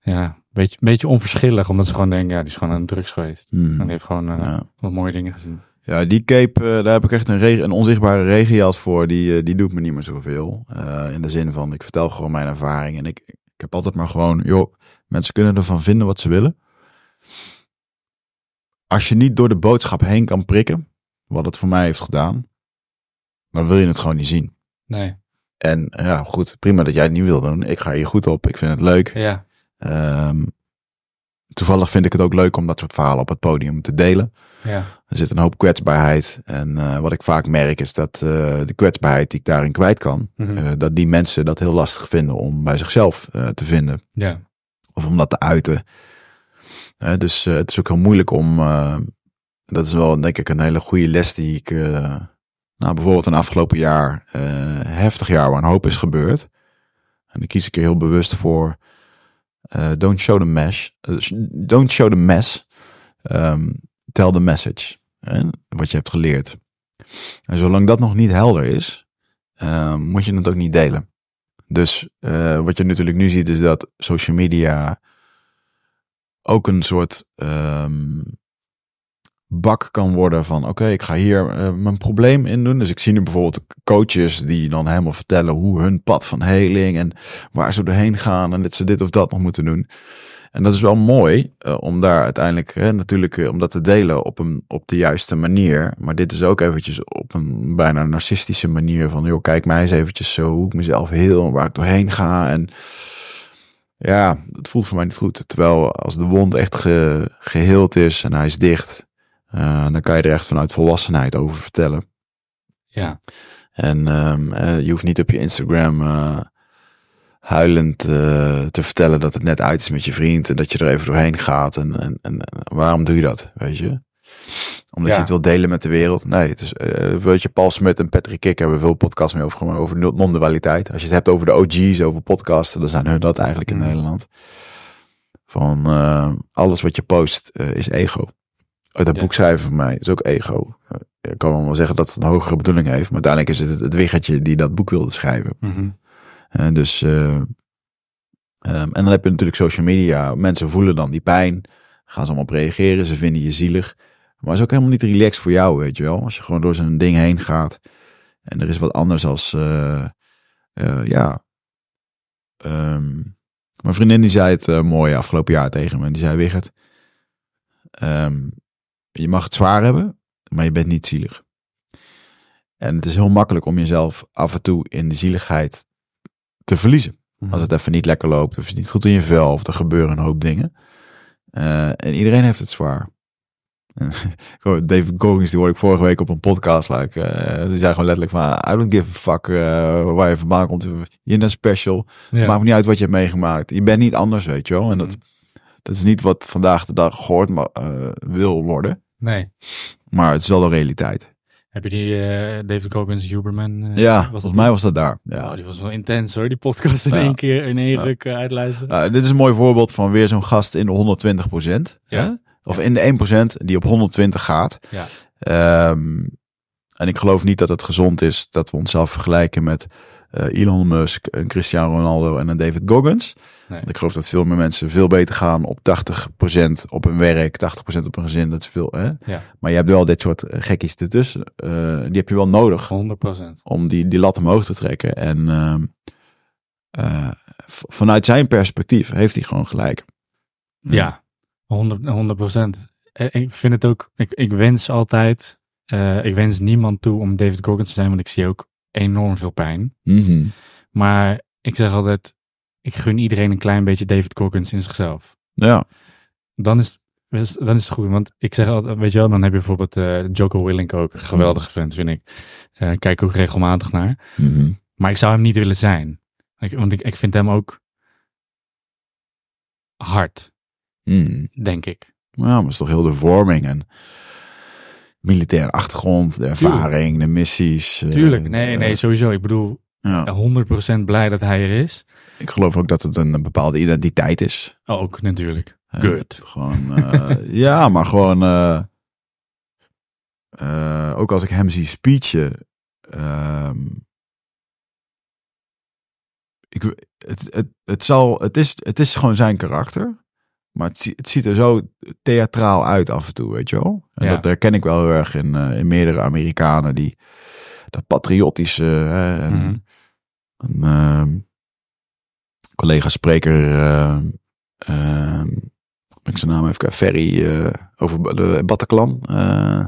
ja, een beetje, beetje onverschillig, omdat ze gewoon denken, ja, die is gewoon aan drugs geweest. Mhm. En die heeft gewoon Ja. wat mooie dingen gezien. Ja, die cape, daar heb ik echt een, een onzichtbare regenjas voor. Die, die doet me niet meer zoveel. In de zin van, ik vertel gewoon mijn ervaring. En ik, ik heb altijd maar gewoon, joh, mensen kunnen ervan vinden wat ze willen. Als je niet door de boodschap heen kan prikken, wat het voor mij heeft gedaan, dan wil je het gewoon niet zien. Nee, En ja, goed, prima dat jij het niet wil doen. Ik ga hier goed op, ik vind het leuk. ja, Ehm, toevallig vind ik het ook leuk om dat soort verhalen op het podium te delen. ja, Er zit een hoop kwetsbaarheid. En eh, wat ik vaak merk is dat eh, de kwetsbaarheid die ik daarin kwijt kan, Mhm. eh, dat die mensen dat heel lastig vinden om bij zichzelf te vinden. ja, Of om dat te uiten. Dus eh, het is ook heel moeilijk om. eh, dat is wel denk ik een hele goede les die ik. eh, nou, bijvoorbeeld een afgelopen jaar, heftig jaar waar een hoop is gebeurd. En dan kies ik er heel bewust voor. don't show the mesh. sh- don't show the mess. ehm, tell the message. wat je hebt geleerd. En zolang dat nog niet helder is, eh, moet je het ook niet delen. Dus eh, wat je natuurlijk nu ziet is dat social media ook een soort ehm, bak kan worden van oké, ik ga hier eh, mijn probleem in doen. Dus ik zie nu bijvoorbeeld coaches die dan helemaal vertellen hoe hun pad van heling en waar ze doorheen gaan en dat ze dit of dat nog moeten doen. En dat is wel mooi eh, om daar uiteindelijk hè, natuurlijk eh, om dat te delen op, een, op de juiste manier. Maar dit is ook eventjes op een bijna narcistische manier van joh, kijk mij eens eventjes zo hoe ik mezelf heel en waar ik doorheen ga. En ja, dat voelt voor mij niet goed. Terwijl als de wond echt ge, geheeld is en hij is dicht, eh, dan kan je er echt vanuit volwassenheid over vertellen. ja, En ehm, eh, je hoeft niet op je Instagram huilend eh, te vertellen dat het net uit is met je vriend en dat je er even doorheen gaat. En, en, en waarom doe je dat, weet je? Omdat Ja. je het wil delen met de wereld. Nee, het is, eh, weet je, Paul Smit en Patrick Kik hebben veel podcasts mee over, over non-dualiteit. Als je het hebt over de OG's, over podcasten, dan zijn hun dat eigenlijk in Mhm. Nederland. Van eh, alles wat je post is ego. Uit dat Ja. boek schrijven van mij is ook ego. Ik kan wel zeggen dat het een hogere bedoeling heeft, maar uiteindelijk is het het, het wiggertje die dat boek wilde schrijven. Eh, dus, eh, ehm, en dan heb je natuurlijk social media. Mensen voelen dan die pijn, gaan ze allemaal op reageren, ze vinden je zielig. Maar is ook helemaal niet relaxed voor jou, weet je wel. Als je gewoon door zo'n ding heen gaat. En er is wat anders als, eh, eh, ja. Ehm, mijn vriendin die zei het eh, mooi afgelopen jaar tegen me. Die zei, Wigert, ehm, je mag het zwaar hebben, maar je bent niet zielig. En het is heel makkelijk om jezelf af en toe in de zieligheid te verliezen. Als het even niet lekker loopt, of je niet goed in je vel, of er gebeuren een hoop dingen. Eh, en iedereen heeft het zwaar. David Goggins, die hoorde ik vorige week op een podcast. Like, eh, die zei gewoon letterlijk van, I don't give a fuck uh, waar je vandaan komt. Je bent special. Ja. Maakt niet uit wat je hebt meegemaakt. Je bent niet anders, weet je wel. En dat, Mhm. dat is niet wat vandaag de dag gehoord maar, eh, wil worden. Nee. Maar het is wel de realiteit. Heb je die eh, David Goggins Huberman? eh, ja, was volgens mij was dat daar. Ja. Oh, die was wel intens hoor, die podcast in Ja. één keer, in één Ja. ruk eh, uitluisteren. Nou, dit is een mooi voorbeeld van weer zo'n gast in de 120 Ja. Of in de 1% die op 120 gaat. Ja. Ehm, en ik geloof niet dat het gezond is dat we onszelf vergelijken met Elon Musk, een Cristiano Ronaldo en een David Goggins. Nee. Want ik geloof dat veel meer mensen veel beter gaan op 80% op hun werk, 80% op hun gezin. Dat is veel, hè? Ja. Maar je hebt wel dit soort eh, gekkies ertussen. Eh, die heb je wel nodig 100%. om die, die lat omhoog te trekken. En ehm, eh, vanuit zijn perspectief heeft hij gewoon gelijk. Ja, 100, 100%. Eh, Ik vind het ook, ik, ik wens altijd, eh, ik wens niemand toe om David Goggins te zijn, want ik zie ook enorm veel pijn. Mhm. Maar ik zeg altijd, ik gun iedereen een klein beetje David Goggins in zichzelf. Ja. Dan is, dan is het goed, want ik zeg altijd, weet je wel, dan heb je bijvoorbeeld eh Joko Willink ook, een geweldige vent vind ik. Eh kijk ook regelmatig naar. Mhm. Maar ik zou hem niet willen zijn. Ik, want ik, ik vind hem ook hard, Mhm. denk ik. Ja, maar het is toch heel de vorming en militaire achtergrond, de ervaring, de missies. eh, Tuurlijk, nee, eh, nee, sowieso. Ik bedoel, ja. 100% blij dat hij er is. Ik geloof ook dat het een, bepaalde identiteit is. Ook natuurlijk. Eh, Good. Gewoon, eh, ja, maar gewoon, eh, eh, ook als ik hem zie speechen, ehm, ik, het, het, het, zal, het, is, het is gewoon zijn karakter. Maar het, zie- het ziet er zo theatraal uit af en toe, weet je wel. En Ja. dat herken ik wel heel erg in, eh, in meerdere Amerikanen die dat patriotische. Hè, en, Mhm. een ehm, collega spreker, ehm, ehm, ben ik zijn naam even Ferry eh, over de Bataclan. eh,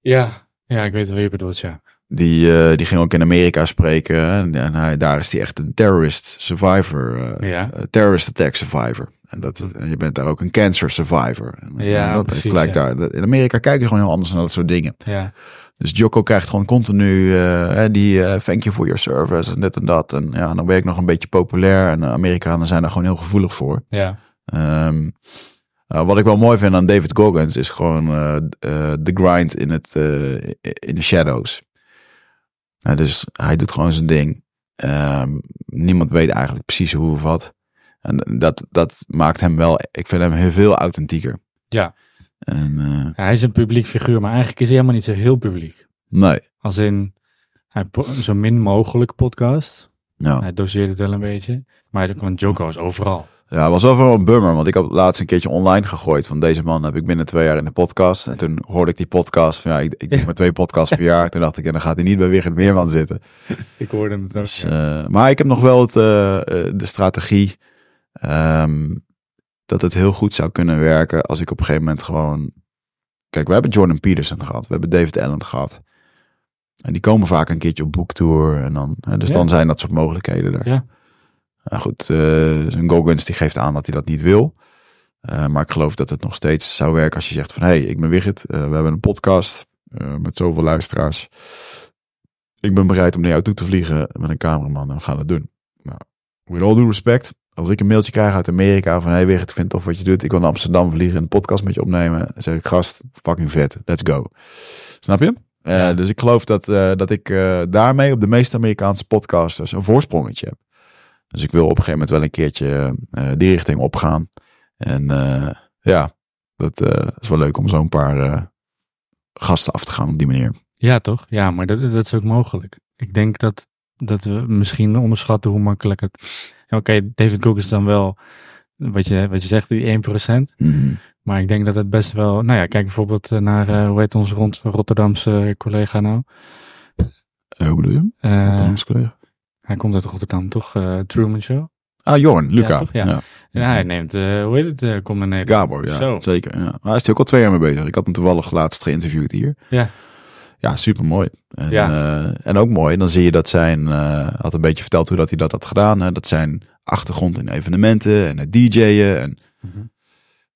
Ja, ja, ik weet wel wie je bedoelt, ja. Die, eh, die ging ook in Amerika spreken. En, en hij, daar is hij echt een terrorist survivor. eh, Ja. eh, terrorist attack survivor. En, dat, en je bent daar ook een cancer survivor. En, Ja, dat precies, heeft gelijk ja. daar. In Amerika kijken ze gewoon heel anders naar dat soort dingen. Ja, Dus Joko krijgt gewoon continu die thank you for your service en dit en dat. En ja, dan ben ik nog een beetje populair. En de Amerikanen zijn daar gewoon heel gevoelig voor. ja, Ehm, wat ik wel mooi vind aan David Goggins is gewoon de grind in, het, in de shadows. Ja, dus hij doet gewoon zijn ding. Ehm, niemand weet eigenlijk precies hoe of wat. En dat, dat maakt hem wel, ik vind hem heel veel authentieker. Ja. En eh, hij is een publiek figuur, maar eigenlijk is hij helemaal niet zo heel publiek. nee, Als in, hij zo min mogelijk podcast. ja. Hij doseert het wel een beetje. Maar want Joko is overal. Ja, was wel een bummer, want ik had laatst een keertje online gegooid van deze man heb ik binnen twee jaar in de podcast. En toen hoorde ik die podcast van ja, ik, ik doe maar twee podcasts per jaar. Toen dacht ik, en dan gaat hij niet bij Wigert Meerman zitten. Ik hoorde ook. Dus, eh, maar ik heb nog wel het, eh, eh, de strategie ehm, dat het heel goed zou kunnen werken als ik op een gegeven moment gewoon... Kijk, we hebben Jordan Peterson gehad, we hebben David Allen gehad. En die komen vaak een keertje op boektour en dan, dus Ja. dan zijn dat soort mogelijkheden er. Ja. Nou goed, eh zijn Goggins die geeft aan dat hij dat niet wil. Eh, maar ik geloof dat het nog steeds zou werken als je zegt van... hé, hey, ik ben Wigert, eh, we hebben een podcast eh, met zoveel luisteraars. Ik ben bereid om naar jou toe te vliegen met een cameraman en we gaan het doen. Nou, with all due respect, als ik een mailtje krijg uit Amerika van... hé hey Wigert, ik vind tof wat je doet. Ik wil naar Amsterdam vliegen en een podcast met je opnemen. Dan zeg ik, gast, fucking vet, let's go. Snap je? Eh. Dus ik geloof dat, eh, dat ik eh, daarmee op de meeste Amerikaanse podcasters een voorsprongetje heb. Dus ik wil op een gegeven moment wel een keertje eh, die richting opgaan. En eh, ja, dat eh, is wel leuk om zo'n paar eh, gasten af te gaan op die manier. Ja, toch? Ja, maar dat, dat is ook mogelijk. Ik denk dat, dat we misschien onderschatten hoe makkelijk het... Oké, David Cook is dan wel, wat je, wat je zegt, die 1%. Mhm. Maar ik denk dat het best wel... Nou ja, kijk bijvoorbeeld eh, naar, eh, hoe heet onze rond, Rotterdamse collega nou? Eh, hoe bedoel je? Eh, Rotterdamse collega? Hij komt uit Rotterdam, toch? Eh, Truman Show? Ah, Jorn, Luca. toch? Ja. Ja, hij neemt, eh, hoe heet het, eh komt naar Nederland. Gabor, ja, Zo. zeker. Ja. Maar hij is er ook al twee jaar mee bezig. Ik had hem toevallig laatst geïnterviewd hier. Ja. Ja, super mooi. En, Ja. eh, en ook mooi, dan zie je dat zijn, eh had een beetje verteld hoe dat hij dat had gedaan. Hè? Dat zijn achtergrond in evenementen en het DJ'en. En Mhm.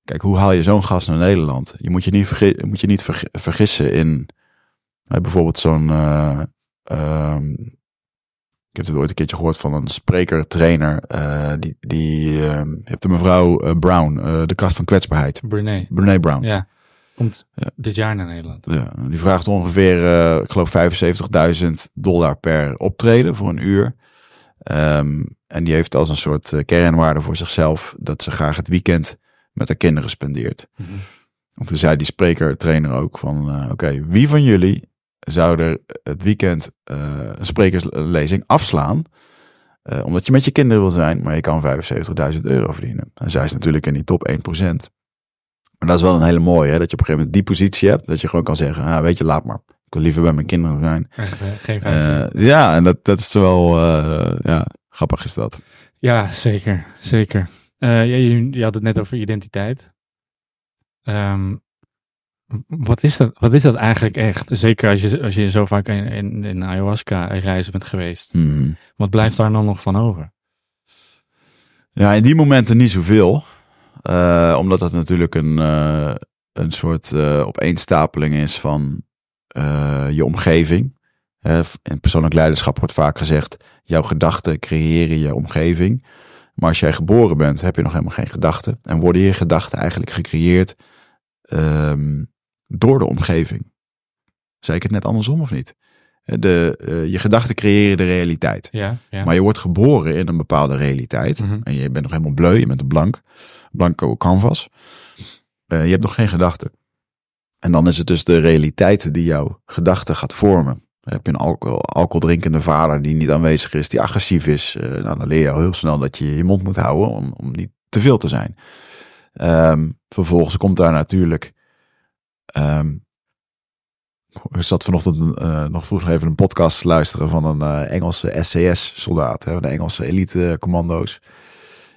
kijk, hoe haal je zo'n gast naar Nederland? Je moet je niet, vergi- moet je niet vergi- vergissen in bijvoorbeeld zo'n. eh, ehm, ik heb het ooit een keertje gehoord van een spreker, trainer. eh, die, die ehm, je hebt de mevrouw eh, Brown, eh, de kracht van kwetsbaarheid. Brunei. Brene Brown. Ja. Komt Ja. dit jaar naar Nederland. Ja, die vraagt ongeveer, ik geloof 75.000 dollar per optreden voor een uur. Ehm, en die heeft als een soort kernwaarde voor zichzelf dat ze graag het weekend met haar kinderen spendeert. Mhm. Want toen zei die spreker, trainer ook van, oké, wie van jullie zou er het weekend eh, een sprekerslezing afslaan? eh, omdat je met je kinderen wil zijn, maar je kan 75.000 euro verdienen. En zij is natuurlijk in die top 1%. Maar dat is wel een hele mooie, hè? dat je op een gegeven moment die positie hebt. Dat je gewoon kan zeggen, ah, weet je, laat maar. Ik wil liever bij mijn kinderen zijn. Geen. Eh, ja, en dat, dat is wel, ja, grappig is dat. Ja, zeker. Zeker. Je, je had het net over identiteit. Ehm, wat, is dat, wat is dat eigenlijk echt? Zeker als je, als je zo vaak in, in, in ayahuasca reizen bent geweest. Mhm. Wat blijft daar dan nog van over? Ja, in die momenten niet zoveel. Eh, omdat dat natuurlijk een, eh, een soort eh, opeenstapeling is van je omgeving. In persoonlijk leiderschap wordt vaak gezegd, jouw gedachten creëren je omgeving. Maar als jij geboren bent, heb je nog helemaal geen gedachten. En worden je gedachten eigenlijk gecreëerd ehm, door de omgeving. Zei ik het net andersom of niet? De, eh, je gedachten creëren de realiteit. Ja, ja. Maar je wordt geboren in een bepaalde realiteit. Mhm. En je bent nog helemaal bleu. Je bent een blank. Blanco canvas. Eh, je hebt nog geen gedachten. En dan is het dus de realiteit die jouw gedachten gaat vormen. Heb je een alcohol, alcoholdrinkende vader die niet aanwezig is, die agressief is. eh, nou, dan leer je al heel snel dat je je mond moet houden om, om niet te veel te zijn. Ehm, vervolgens komt daar natuurlijk. Ehm, ik zat vanochtend eh, nog vroeger even een podcast te luisteren van een eh, Engelse SAS-soldaat, de Engelse elite-commando's.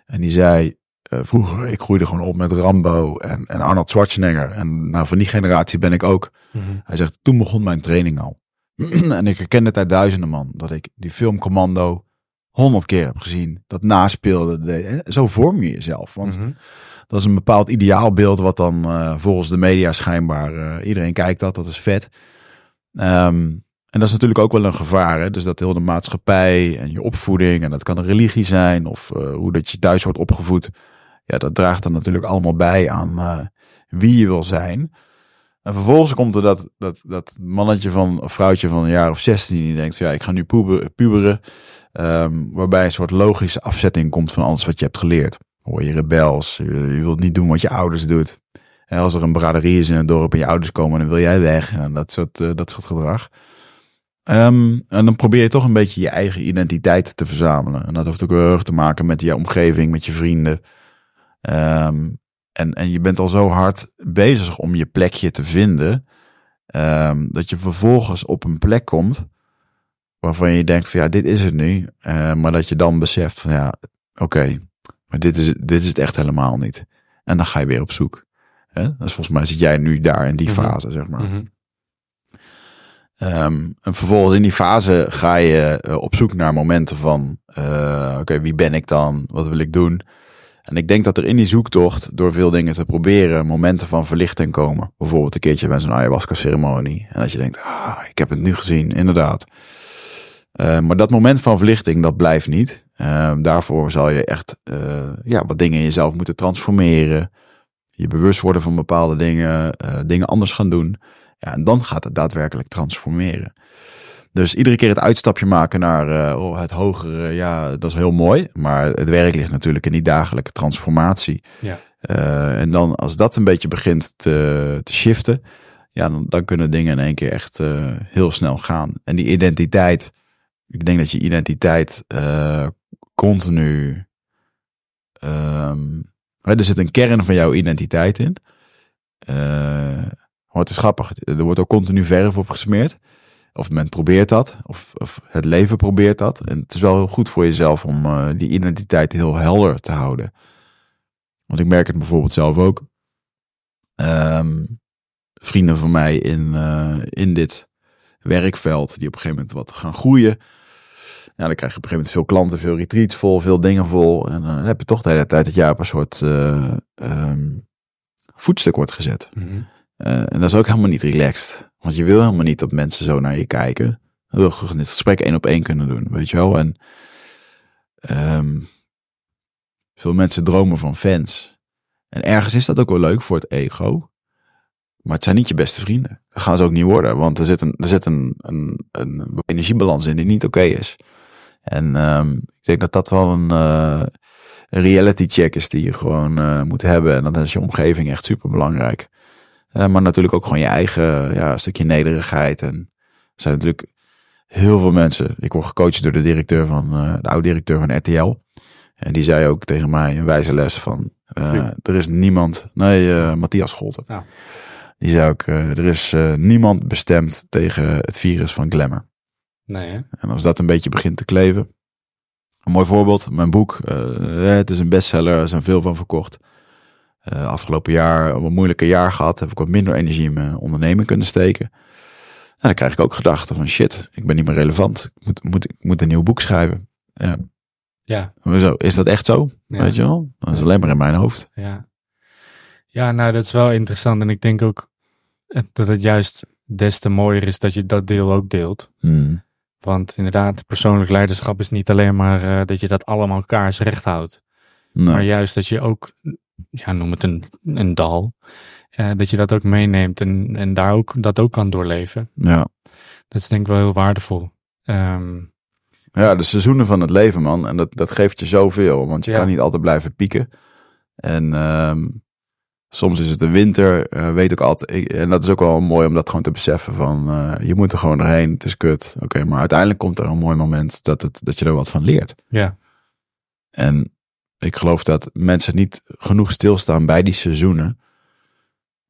En die zei, eh, vroeger, ik groeide gewoon op met Rambo en, en Arnold Schwarzenegger. En nou, van die generatie ben ik ook. Mhm. Hij zegt, toen begon mijn training al. en ik herkende het uit duizenden man, dat ik die film Commando honderd keer heb gezien. Dat naspeelde. En Zo vorm je jezelf. Want Mhm. Dat is een bepaald ideaalbeeld wat dan eh, volgens de media schijnbaar eh, iedereen kijkt dat, dat is vet. Ehm, en dat is natuurlijk ook wel een gevaar. Hè? Dus dat heel de maatschappij en je opvoeding en dat kan een religie zijn of eh, hoe dat je thuis wordt opgevoed. Ja, dat draagt dan natuurlijk allemaal bij aan wie je wil zijn. En vervolgens komt er dat, dat, dat mannetje van, of vrouwtje van een jaar of 16 die denkt, ja, ik ga nu puber, puberen. Ehm, waarbij een soort logische afzetting komt van alles wat je hebt geleerd. Hoor je rebels, je, wilt niet doen wat je ouders doet. En als er een braderie is in het dorp en je ouders komen, dan wil jij weg. En dat soort, eh, dat soort gedrag. Ehm, en dan probeer je toch een beetje je eigen identiteit te verzamelen. En dat heeft ook heel erg te maken met je omgeving, met je vrienden. Ehm, en, en je bent al zo hard bezig om je plekje te vinden. ehm, dat je vervolgens op een plek komt waarvan je denkt van ja, dit is het nu. Eh, maar dat je dan beseft van ja, oké, maar dit is, dit is het echt helemaal niet. En dan ga je weer op zoek. Hè? Dus volgens mij zit jij nu daar in die Mhm. fase, zeg maar. Mhm. Ehm, en vervolgens in die fase ga je eh, op zoek naar momenten van, eh, oké, wie ben ik dan? Wat wil ik doen? En ik denk dat er in die zoektocht, door veel dingen te proberen, momenten van verlichting komen. Bijvoorbeeld een keertje bij zo'n ayahuasca-ceremonie. En dat je denkt, ah, ik heb het nu gezien, inderdaad. Eh, maar dat moment van verlichting, dat blijft niet. Ehm, daarvoor zal je echt eh, ja, wat dingen in jezelf moeten transformeren. Je bewust worden van bepaalde dingen, eh, dingen anders gaan doen. Ja, en dan gaat het daadwerkelijk transformeren. Dus iedere keer het uitstapje maken naar eh, oh, het hogere, ja, dat is heel mooi. Maar het werk ligt natuurlijk in die dagelijke transformatie. Ja. Eh, en dan als dat een beetje begint te, te shiften, ja, dan, dan kunnen dingen in één keer echt eh, heel snel gaan. En die identiteit, ik denk dat je identiteit eh, continu. ehm, er zit een kern van jouw identiteit in. maar het is grappig. Er wordt ook continu verf op gesmeerd. Of men probeert dat. Of, of het leven probeert dat. En het is wel heel goed voor jezelf om eh, die identiteit heel helder te houden. Want ik merk het bijvoorbeeld zelf ook. Ehm, vrienden van mij in, in dit werkveld, die op een gegeven moment wat gaan groeien. Ja, dan krijg je op een gegeven moment veel klanten, veel retreats vol, veel dingen vol. En eh, dan heb je toch de hele tijd dat jaar op een soort ehm, voetstuk wordt gezet. Eh, en dat is ook helemaal niet relaxed. Want je wil helemaal niet dat mensen zo naar je kijken. Je wil gewoon dit gesprek één op één kunnen doen, weet je wel. En ehm, veel mensen dromen van fans. En ergens is dat ook wel leuk voor het ego. Maar het zijn niet je beste vrienden. Dat gaan ze ook niet worden. Want er zit een, er zit een, een, een energiebalans in die niet oké is. En ehm, ik denk dat dat wel een, eh, een reality check is die je gewoon eh, moet hebben. En dan is je omgeving echt super belangrijk. Eh, maar natuurlijk ook gewoon je eigen ja, stukje nederigheid. En er zijn natuurlijk heel veel mensen. Ik word gecoacht door de directeur van, de oud-directeur van RTL. En die zei ook tegen mij een wijze les van, er is niemand, nee, Matthias Scholten. Ja. Die zei ook, er is niemand bestemd tegen het virus van glamour. Nee, hè? En als dat een beetje begint te kleven. Een mooi voorbeeld, mijn boek. eh, het is een bestseller, er zijn veel van verkocht. Eh, afgelopen jaar, een moeilijke jaar gehad, heb ik wat minder energie in mijn onderneming kunnen steken. En dan krijg ik ook gedachten van shit, ik ben niet meer relevant. Ik moet, moet, ik moet een nieuw boek schrijven. Ja, Ja, hoezo? Is dat echt zo? Ja. Weet je wel? Dat is alleen maar in mijn hoofd. ja. Ja, nou, dat is wel interessant. En ik denk ook eh, dat het juist des te mooier is dat je dat deel ook deelt. Hmm. Want inderdaad, persoonlijk leiderschap is niet alleen maar eh, dat je dat allemaal kaars recht houdt. Nee. Maar juist dat je ook, ja, noem het een, een dal, eh, dat je dat ook meeneemt en, en daar ook, dat ook kan doorleven. Ja. Dat is denk ik wel heel waardevol. Ehm, Ja, de seizoenen van het leven, man. En dat, dat geeft je zoveel. Want je Ja. kan niet altijd blijven pieken. En ehm, soms is het de winter. eh, weet ook altijd. ik- en dat is ook wel mooi om dat gewoon te beseffen. Van eh, je moet er gewoon doorheen. Het is kut. Oké, maar uiteindelijk komt er een mooi moment dat, het, dat je er wat van leert. ja, En ik geloof dat mensen niet genoeg stilstaan bij die seizoenen.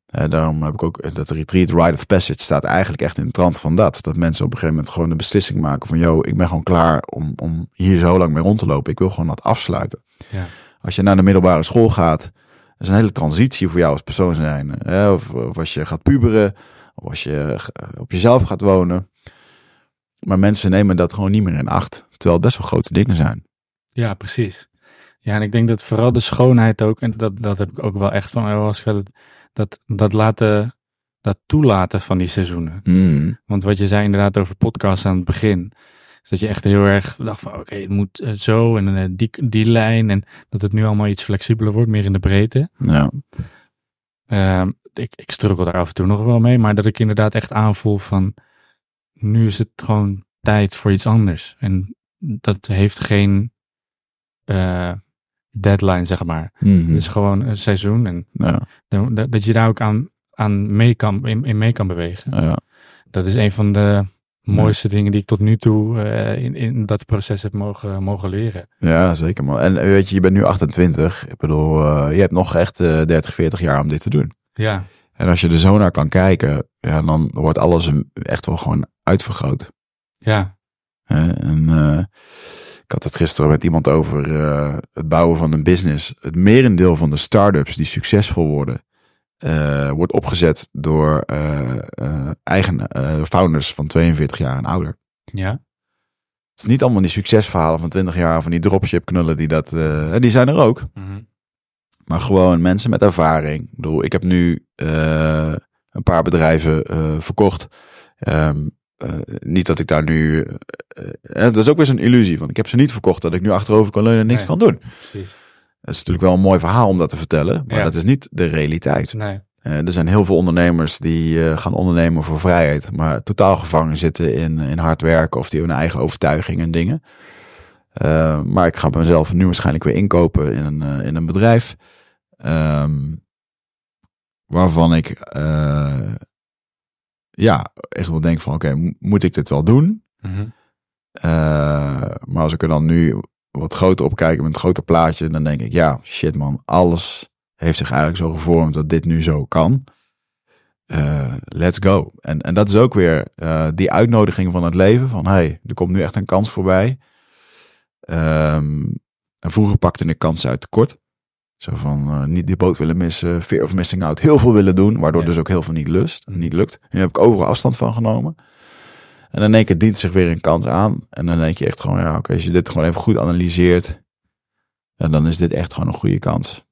Eh, daarom heb ik ook dat retreat Rite of Passage staat eigenlijk echt in de trant van dat. Dat mensen op een gegeven moment gewoon de beslissing maken van... yo, ik ben gewoon klaar om, om hier zo lang mee rond te lopen. Ik wil gewoon dat afsluiten. ja, Als je naar de middelbare school gaat... dat is een hele transitie voor jou als persoon zijn. Hè? Of, of als je gaat puberen. Of als je op jezelf gaat wonen. Maar mensen nemen dat gewoon niet meer in acht. Terwijl het best wel grote dingen zijn. ja, precies. Ja, en ik denk dat vooral de schoonheid ook, en dat, dat heb ik ook wel echt van ayahuasca, dat, dat, dat laten, dat toelaten van die seizoenen. Mm. Want wat je zei inderdaad over podcasts aan het begin, is dat je echt heel erg dacht van oké, het moet eh, zo en eh, die, die lijn en dat het nu allemaal iets flexibeler wordt, meer in de breedte. Ja. Ehm, ik, ik struggle daar af en toe nog wel mee, maar dat ik inderdaad echt aanvoel van nu is het gewoon tijd voor iets anders. En dat heeft geen eh, deadline, zeg maar. Mhm. Het is gewoon een seizoen en ja. dat, dat je daar ook aan, aan mee kan, in, in mee kan bewegen. Ja. Dat is een van de mooiste dingen die ik tot nu toe eh, in, in dat proces heb mogen, mogen leren. Ja, zeker man. En weet je, je bent nu 28. Ik bedoel, eh, je hebt nog echt eh 30, 40 jaar om dit te doen. Ja, En als je er zo naar kan kijken, ja, dan wordt alles een- echt wel gewoon uitvergroot. ja? En eh, ik had het gisteren met iemand over eh, het bouwen van een business. Het merendeel van de start-ups die succesvol worden, eh, wordt opgezet door eh, eh, eigen founders van 42 jaar en ouder. ja, Het is niet allemaal die succesverhalen van 20 jaar van die dropship knullen die dat, die zijn er ook. mhm, Maar gewoon mensen met ervaring. Ik bedoel, ik heb nu een paar bedrijven verkocht. Ehm, eh, niet dat ik daar nu. eh, dat is ook weer zo'n illusie. Want ik heb ze niet verkocht dat ik nu achterover kan leunen en niks Nee. kan doen. precies. Dat is natuurlijk wel een mooi verhaal om dat te vertellen. Maar Ja. dat is niet de realiteit. Nee, Eh, er zijn heel veel ondernemers die eh, gaan ondernemen voor vrijheid. Maar totaal gevangen zitten in, in hard werken. Of die een eigen overtuiging en dingen. Eh, maar ik ga mezelf nu waarschijnlijk weer inkopen in een, in een bedrijf. ehm, waarvan ik ja, echt wel denk van oké, mo- moet ik dit wel doen? mhm, maar als ik er dan nu wat groter op kijk met een groter plaatje, dan denk ik ja, shit man, alles heeft zich eigenlijk zo gevormd dat dit nu zo kan. eh, let's go. En, en dat is ook weer eh, die uitnodiging van het leven. Van hey, er komt nu echt een kans voorbij. Ehm, en vroeger pakte ik kansen uit tekort. Zo van eh, niet die boot willen missen, fear of missing out, heel veel willen doen, waardoor Ja. dus ook heel veel niet lust, niet lukt. En nu heb ik overal afstand van genomen. En dan in één keer dient zich weer een kans aan. En dan denk je echt gewoon, ja, oké, als je dit gewoon even goed analyseert, en dan is dit echt gewoon een goede kans.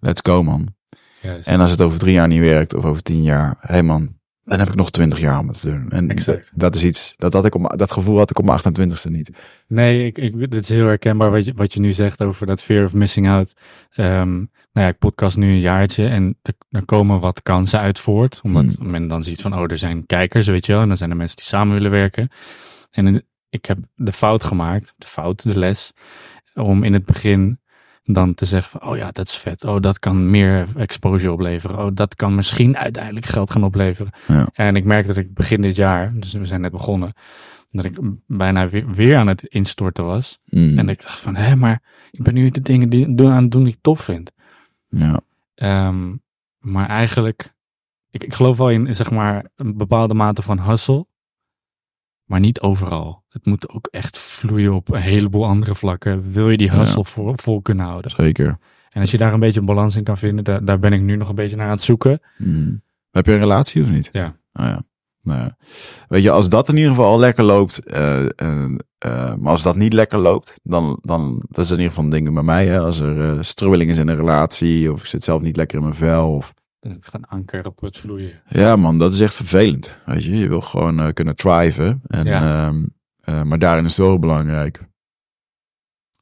Let's go, man. Juist. En als het over drie jaar niet werkt, of over tien jaar, hé hey man, dan heb ik nog twintig jaar om het te doen. En Exact. dat is iets, dat, had ik op, dat gevoel had ik op mijn 28ste niet. Nee, ik, ik, dit is heel herkenbaar wat je, wat je nu zegt over dat fear of missing out. Ehm, nou ja, ik podcast nu een jaartje en er, komen wat kansen uit voort. Omdat Hmm. men dan ziet van, oh, er zijn kijkers, weet je wel. En dan zijn er mensen die samen willen werken. En ik heb de fout gemaakt, de fout, de les, om in het begin dan te zeggen van, oh ja, dat is vet. Oh, dat kan meer exposure opleveren. Oh, dat kan misschien uiteindelijk geld gaan opleveren. Ja. En ik merk dat ik begin dit jaar, dus we zijn net begonnen, dat ik bijna weer, weer aan het instorten was. Mm, En ik dacht van, hé, maar ik ben nu de dingen die, aan het doen die ik tof vind. Ja, Ehm, maar eigenlijk, ik, ik geloof wel in, zeg maar, een bepaalde mate van hustle. Maar niet overal. Het moet ook echt vloeien op een heleboel andere vlakken. Wil je die Ja. hustle vol, vol kunnen houden. zeker. En als je daar een beetje een balans in kan vinden, daar, daar ben ik nu nog een beetje naar aan het zoeken. Mm. Heb je een relatie of niet? Ja. Oh ja. Nou. Weet je, als dat in ieder geval al lekker loopt, eh, eh, eh, maar als dat niet lekker loopt, dan, dan dat is in ieder geval een ding bij mij. Hè? Als er strubbeling is in een relatie, of ik zit zelf niet lekker in mijn vel, of Dan heb ik een anker op het vloeien. Ja, man, dat is echt vervelend. Weet je, je wil gewoon kunnen thriven. En, Ja. ehm, eh, maar daarin is het wel belangrijk.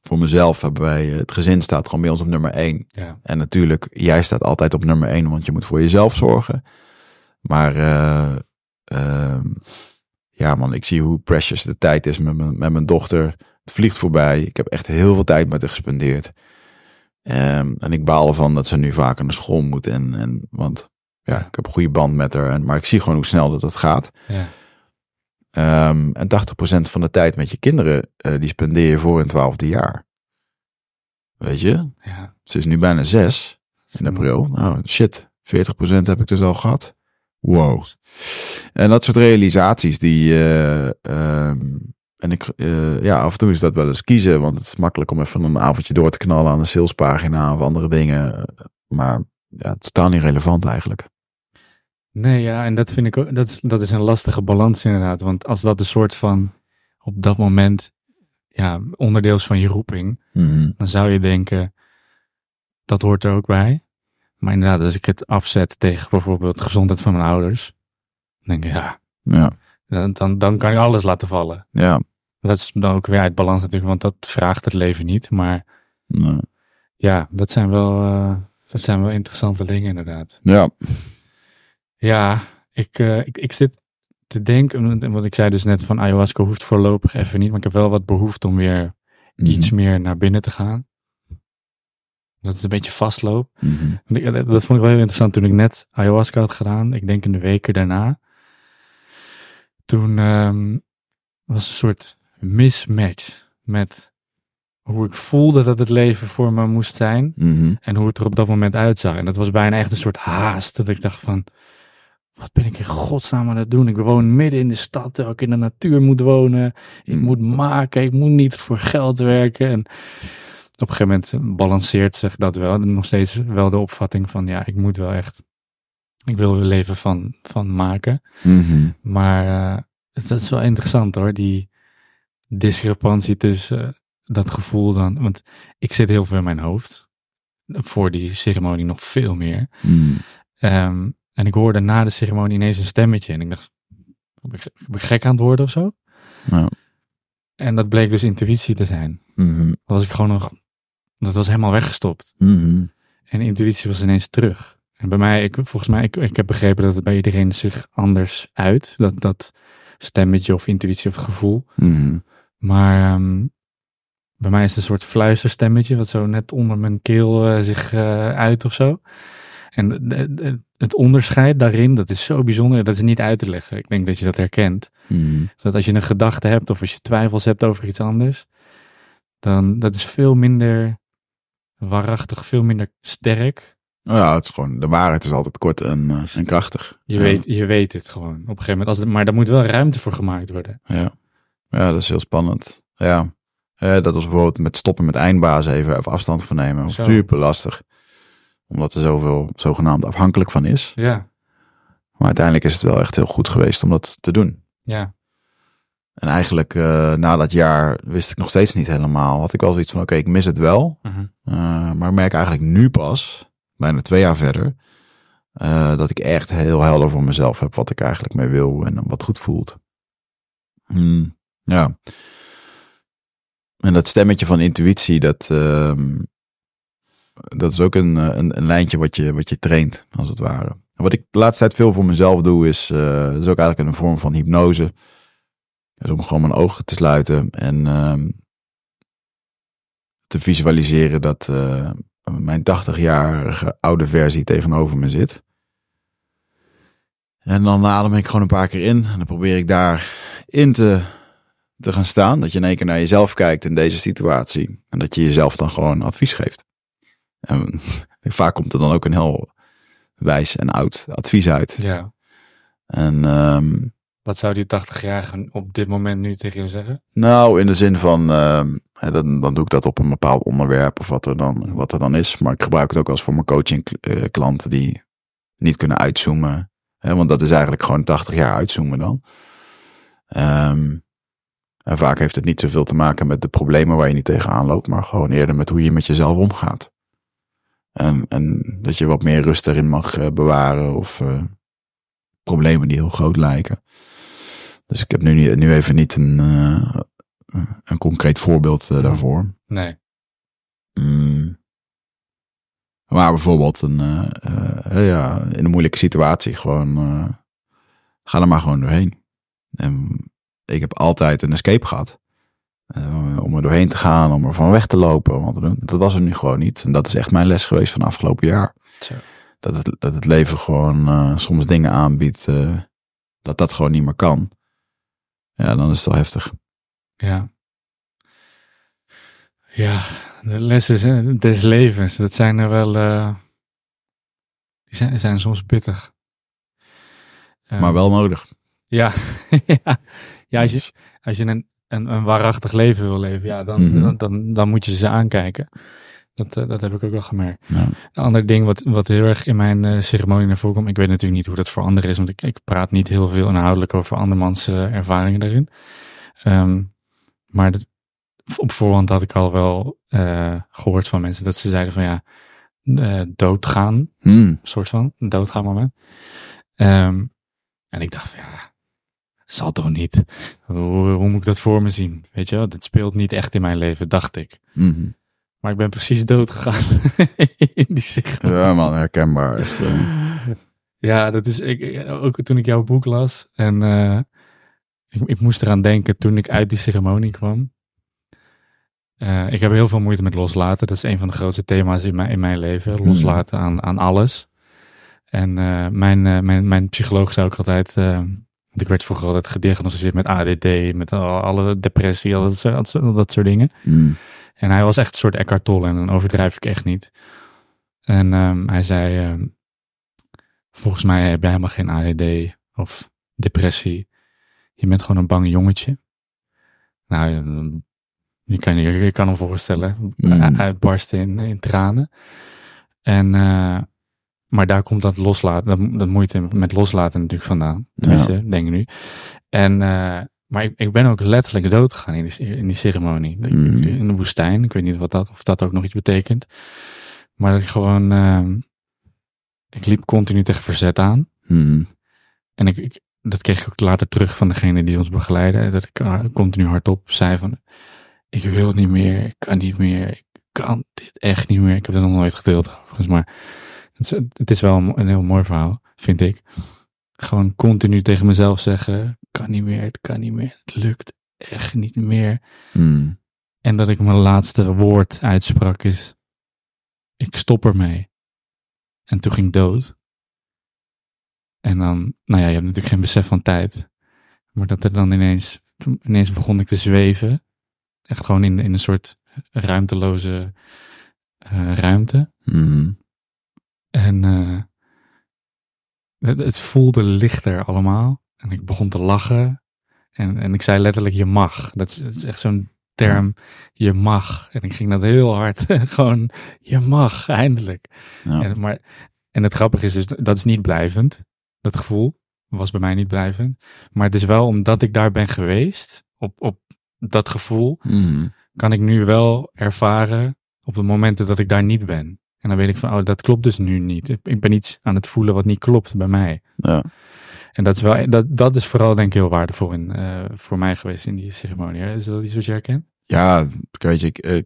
Voor mezelf hebben wij, het gezin staat gewoon bij ons op nummer één. Ja, En natuurlijk, jij staat altijd op nummer één, want je moet voor jezelf zorgen. Maar eh, ehm, ja, man, ik zie hoe precious de tijd is met mijn, met mijn dochter. Het vliegt voorbij. Ik heb echt heel veel tijd met haar gespendeerd. Ehm, en ik baal ervan dat ze nu vaker naar school moet. En, en, want ja, Ja. ik heb een goede band met haar. En, maar ik zie gewoon hoe snel dat het gaat. ja, Ehm, en 80% van de tijd met je kinderen, eh, die spendeer je voor hun twaalfde jaar. Weet je? ja. Ze is nu bijna zes in april. Nou, shit. 40% heb ik dus al gehad. Wow. En dat soort realisaties die... ehm, en ik, eh, ja, af en toe is dat wel eens kiezen. Want het is makkelijk om even een avondje door te knallen aan een salespagina of andere dingen. Maar ja, het is totaal niet relevant eigenlijk. Nee, ja, en dat vind ik ook, dat is, dat is een lastige balans inderdaad. Want als dat een soort van, op dat moment, ja, onderdeel is van je roeping, Mhm. dan zou je denken, dat hoort er ook bij. Maar inderdaad, als ik het afzet tegen bijvoorbeeld de gezondheid van mijn ouders, dan denk ik, ja, Ja, dan, dan, kan je alles laten vallen. ja. Dat is dan ook weer uit balans natuurlijk, want dat vraagt het leven niet. Maar Nee. ja, dat zijn wel, eh, dat zijn wel interessante dingen inderdaad. Ja. Ja, ik, eh, ik, ik zit te denken, want ik zei dus net van ayahuasca hoeft voorlopig even niet, maar ik heb wel wat behoefte om weer Mhm. iets meer naar binnen te gaan. Dat het een beetje vastloop. Mhm. Ik- Dat vond ik wel heel interessant toen ik net ayahuasca had gedaan. Ik denk in de weken daarna. Toen ehm, was een soort mismatch met hoe ik voelde dat het leven voor me moest zijn. Mhm. En hoe het er op dat moment uitzag. En dat was bijna echt een soort haast. Dat ik dacht van, wat ben ik in godsnaam aan het doen? Ik woon midden in de stad, terwijl ik in de natuur moet wonen. Ik moet maken, ik moet niet voor geld werken. En op een gegeven moment balanceert zich dat wel. Nog steeds wel de opvatting van, ja, ik moet wel echt, ik wil weer leven van, van maken. Mhm. Maar eh, het- dat is wel interessant hoor, die discrepantie tussen eh, dat gevoel dan. Want ik zit heel veel in mijn hoofd. Voor die ceremonie nog veel meer. Mhm. Ehm, en ik hoorde na de ceremonie ineens een stemmetje. En ik dacht, ben ik, ben gek aan het worden of zo? En dat bleek dus intuïtie te zijn. Mhm. Dat was ik gewoon nog, dat was helemaal weggestopt. Mhm. En intuïtie was ineens terug. En bij mij, ik, volgens mij, ik, ik heb begrepen dat het bij iedereen zich anders uit. Dat, dat stemmetje of intuïtie of gevoel. Mhm. Maar ehm, bij mij is het een soort fluisterstemmetje, wat zo net onder mijn keel eh, zich eh, uit of zo. En de- de- het onderscheid daarin, dat is zo bijzonder, dat is niet uit te leggen. Ik denk dat je dat herkent. Mhm. Dat als je een gedachte hebt of als je twijfels hebt over iets anders, dan dat is veel minder waarachtig, veel minder sterk ja, het is gewoon, de waarheid is altijd kort en, eh, en krachtig. Je, Ja. weet, je weet het gewoon op een gegeven moment. Als het, maar daar moet wel ruimte voor gemaakt worden. Ja. ja, dat is heel spannend. Ja, Eh, dat was bijvoorbeeld met stoppen met even, even afstand van nemen. Zo. Super lastig. Omdat er zoveel zogenaamd afhankelijk van is. Ja, Maar uiteindelijk is het wel echt heel goed geweest om dat te doen. ja, En eigenlijk eh, na dat jaar wist ik nog steeds niet helemaal. Had ik wel zoiets van, oké, ik mis het wel. Mhm. Eh, maar ik merk eigenlijk nu pas, bijna twee jaar verder, eh, dat ik echt heel helder voor mezelf heb wat ik eigenlijk mee wil en wat goed voelt. Hmm, ja. En dat stemmetje van intuïtie, dat, ehm, dat is ook een, eh, een, een lijntje wat je, wat je traint, als het ware. Wat ik de laatste tijd veel voor mezelf doe, is, eh, is ook eigenlijk een vorm van hypnose. Dus om gewoon mijn ogen te sluiten en ehm, te visualiseren dat mijn 80-jarige oude versie tegenover me zit. En dan adem ik gewoon een paar keer in en dan probeer ik daar in te, te gaan staan. Dat je in één keer naar jezelf kijkt in deze situatie en dat je jezelf dan gewoon advies geeft. En vaak komt er dan ook een heel wijs en oud advies uit. ja. En ehm, Wat zou die 80-jarige op dit moment nu tegen je zeggen? Nou, in de zin van, ehm, dan, dan doe ik dat op een bepaald onderwerp of wat er, dan, wat er dan is. Maar ik gebruik het ook eens voor mijn coaching eh, klanten die niet kunnen uitzoomen. Hè, want dat is eigenlijk gewoon 80 jaar uitzoomen dan. Ehm, en vaak heeft het niet zoveel te maken met de problemen waar je niet tegenaan loopt, maar gewoon eerder met hoe je met jezelf omgaat. En, en dat je wat meer rust erin mag eh, bewaren of eh, problemen die heel groot lijken. Dus ik heb nu, niet- nu even niet een, eh, een concreet voorbeeld eh, daarvoor. Nee. Mm. Maar bijvoorbeeld een, eh, ja, in een moeilijke situatie gewoon, ga er maar gewoon doorheen. En ik heb altijd een escape gehad. Eh, om er doorheen te gaan, om er van weg te lopen. Want dat was er nu gewoon niet. En dat is echt mijn les geweest van afgelopen jaar. Zo. Dat het, dat het leven gewoon soms dingen aanbiedt dat dat gewoon niet meer kan. Ja, dan is het wel heftig. Ja. Ja, de lessen des levens, dat zijn er wel. eh, die zijn, zijn soms pittig. Eh, Maar wel nodig. Ja, ja. ja als je, als je een, een, een waarachtig leven wil leven, ja, dan, Mhm. dan, dan, dan moet je ze aankijken. Dat, eh, dat heb ik ook wel gemerkt. Ja. Een ander ding wat, wat heel erg in mijn eh, ceremonie naar voren komt. Ik weet natuurlijk niet hoe dat voor anderen is, want ik, ik praat niet heel veel inhoudelijk over andermans eh, ervaringen daarin. Ehm, maar dat, op voorhand had ik al wel eh, gehoord van mensen dat ze zeiden van ja, doodgaan, Hmm. soort van, doodgaan moment. Ehm, en ik dacht van ja, zal toch niet. Hoe, hoe moet ik dat voor me zien? Weet je wel, dit speelt niet echt in mijn leven, dacht ik. Mhm. Maar ik ben precies dood gegaan in die. Ja, man, herkenbaar. Echt, eh. Ja, dat is ik, ook toen ik jouw boek las. En eh, ik, ik moest eraan denken toen ik uit die ceremonie kwam. Eh, ik heb heel veel moeite met loslaten. Dat is een van de grootste thema's in mijn, in mijn leven. Loslaten aan, aan alles. En mijn, mijn, mijn psycholoog zei ook altijd. ik werd vroeger altijd gediagnosticeerd met ADD, met al- alle depressie, al dat, soort- al dat soort dingen. Hmm. En hij was echt een soort Eckhart Tolle en dan overdrijf ik echt niet. En ehm, hij zei, ehm, volgens mij heb jij helemaal geen ADD of depressie. Je bent gewoon een bang jongetje. Nou, je kan je, je kan hem voorstellen. Mm. Uitbarsten in, in tranen. En, eh, maar daar komt dat loslaten, dat, dat moeite met loslaten natuurlijk vandaan. Tenminste, denk ik nu. En, eh, maar ik, ik ben ook letterlijk dood gegaan in die, in die ceremonie. Mm. In de woestijn. Ik weet niet wat dat, of dat ook nog iets betekent. Maar ik gewoon, ehm, ik liep continu tegen verzet aan. Hmm. En ik, ik- dat kreeg ik ook later terug van degene die ons begeleidde. Dat ik ah, continu hardop zei van, ik wil niet meer, ik kan niet meer, ik kan dit echt niet meer. Ik heb het nog nooit gedeeld overigens, maar het is, het is wel een, een heel mooi verhaal, vind ik. Gewoon continu tegen mezelf zeggen, kan niet meer, het kan niet meer, het lukt echt niet meer. Hmm. En dat ik mijn laatste woord uitsprak is, ik stop ermee. En toen ging ik dood. En dan, nou ja, je hebt natuurlijk geen besef van tijd. Maar dat er dan ineens, ineens begon ik te zweven. Echt gewoon in, in een soort ruimteloze eh, ruimte. Hmm. En eh, het, het voelde lichter allemaal. En ik begon te lachen. En, en ik zei letterlijk, je mag. Dat is, dat is echt zo'n term, je mag. En ik ging dat heel hard. Gewoon, je mag, eindelijk. Ja. En, maar, en het grappige is, dus, dat is niet blijvend. Dat gevoel was bij mij niet blijvend. Maar het is wel omdat ik daar ben geweest, op, op dat gevoel, Mhm. kan ik nu wel ervaren op de momenten dat ik daar niet ben. En dan weet ik van, oh, dat klopt dus nu niet. Ik- ben iets aan het voelen wat niet klopt bij mij. ja. En dat is, wel, dat, dat is vooral denk ik heel waardevol in, eh, voor mij geweest in die ceremonie. hè. Is dat iets wat je herkent? Ja, weet je, ik, eh,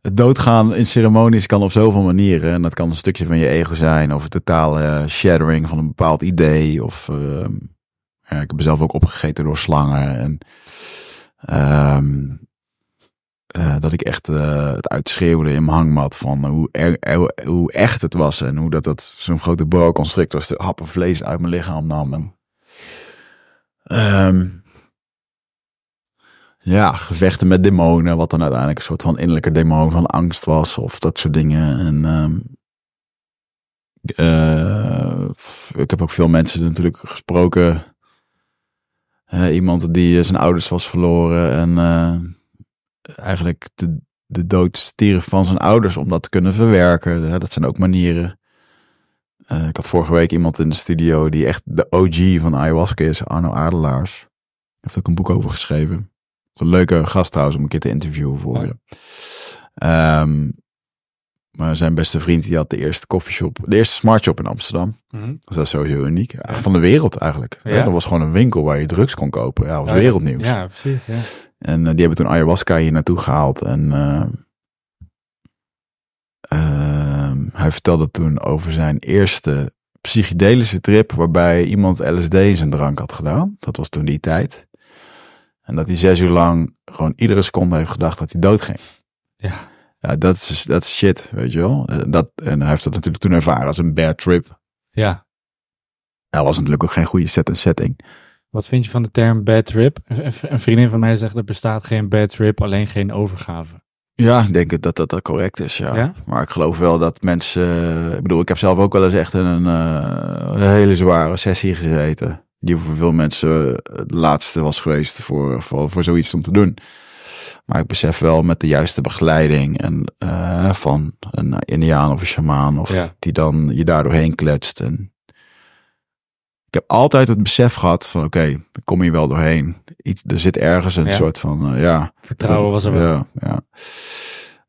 het doodgaan in ceremonies kan op zoveel manieren. En dat kan een stukje van je ego zijn, of een totale eh, shattering van een bepaald idee. Of ehm, ja, ik heb mezelf ook opgegeten door slangen. En ehm, eh, dat ik echt eh, het uitschreeuwde in mijn hangmat van hoe, er, hoe, hoe echt het was. En hoe dat, dat zo'n grote boa constrictor happen vlees uit mijn lichaam nam. En, ehm, ja, gevechten met demonen, wat dan uiteindelijk een soort van innerlijke demon van angst was, of dat soort dingen. En ehm, eh, ik heb ook veel mensen natuurlijk gesproken. Eh, iemand die eh, zijn ouders was verloren en eh, eigenlijk de, de dood stierf van zijn ouders om dat te kunnen verwerken. Dat zijn ook manieren. Eh, ik had vorige week iemand in de studio die echt de OG van ayahuasca is, Arno Adelaars. Hij heeft ook een boek over geschreven. Een leuke gast trouwens om een keer te interviewen voor Ja. je. Ehm, maar zijn beste vriend die had de eerste koffieshop, de eerste smartshop in Amsterdam. Dus dat is sowieso uniek. Van de wereld eigenlijk. Ja. Dat was gewoon een winkel waar je drugs kon kopen. Ja, dat was Ja, wereldnieuws. Ja, precies. En eh, die hebben toen ayahuasca hier naartoe gehaald. En eh, ehm, hij vertelde toen over zijn eerste psychedelische trip. Waarbij iemand LSD in zijn drank had gedaan. Dat was toen die tijd. En dat hij zes uur lang gewoon iedere seconde heeft gedacht dat hij dood ging. Ja. Ja, dat is, dat is shit, weet je wel. Eh, Dat, en hij heeft dat natuurlijk toen ervaren als een bad trip. ja. Hij was natuurlijk ook geen goede set en setting. Wat vind je van de term bad trip? Een, vriendin van mij zegt er bestaat geen bad trip, alleen geen overgave. Ja, ik denk dat dat, dat correct is, ja. Ja? Maar ik geloof wel dat mensen... Ik bedoel, ik heb zelf ook wel eens echt in een, eh, een hele zware sessie gezeten. Die voor veel mensen het laatste was geweest voor, voor, voor zoiets om te doen. Maar ik besef wel met de juiste begeleiding en, eh, van een indiaan of een shamaan... of Ja. die dan je daar doorheen kletst. En ik heb altijd het besef gehad van oké, ik kom hier wel doorheen. Iets, er zit ergens een Ja. soort van, eh, ja... Vertrouwen was er wel. Ja, ja.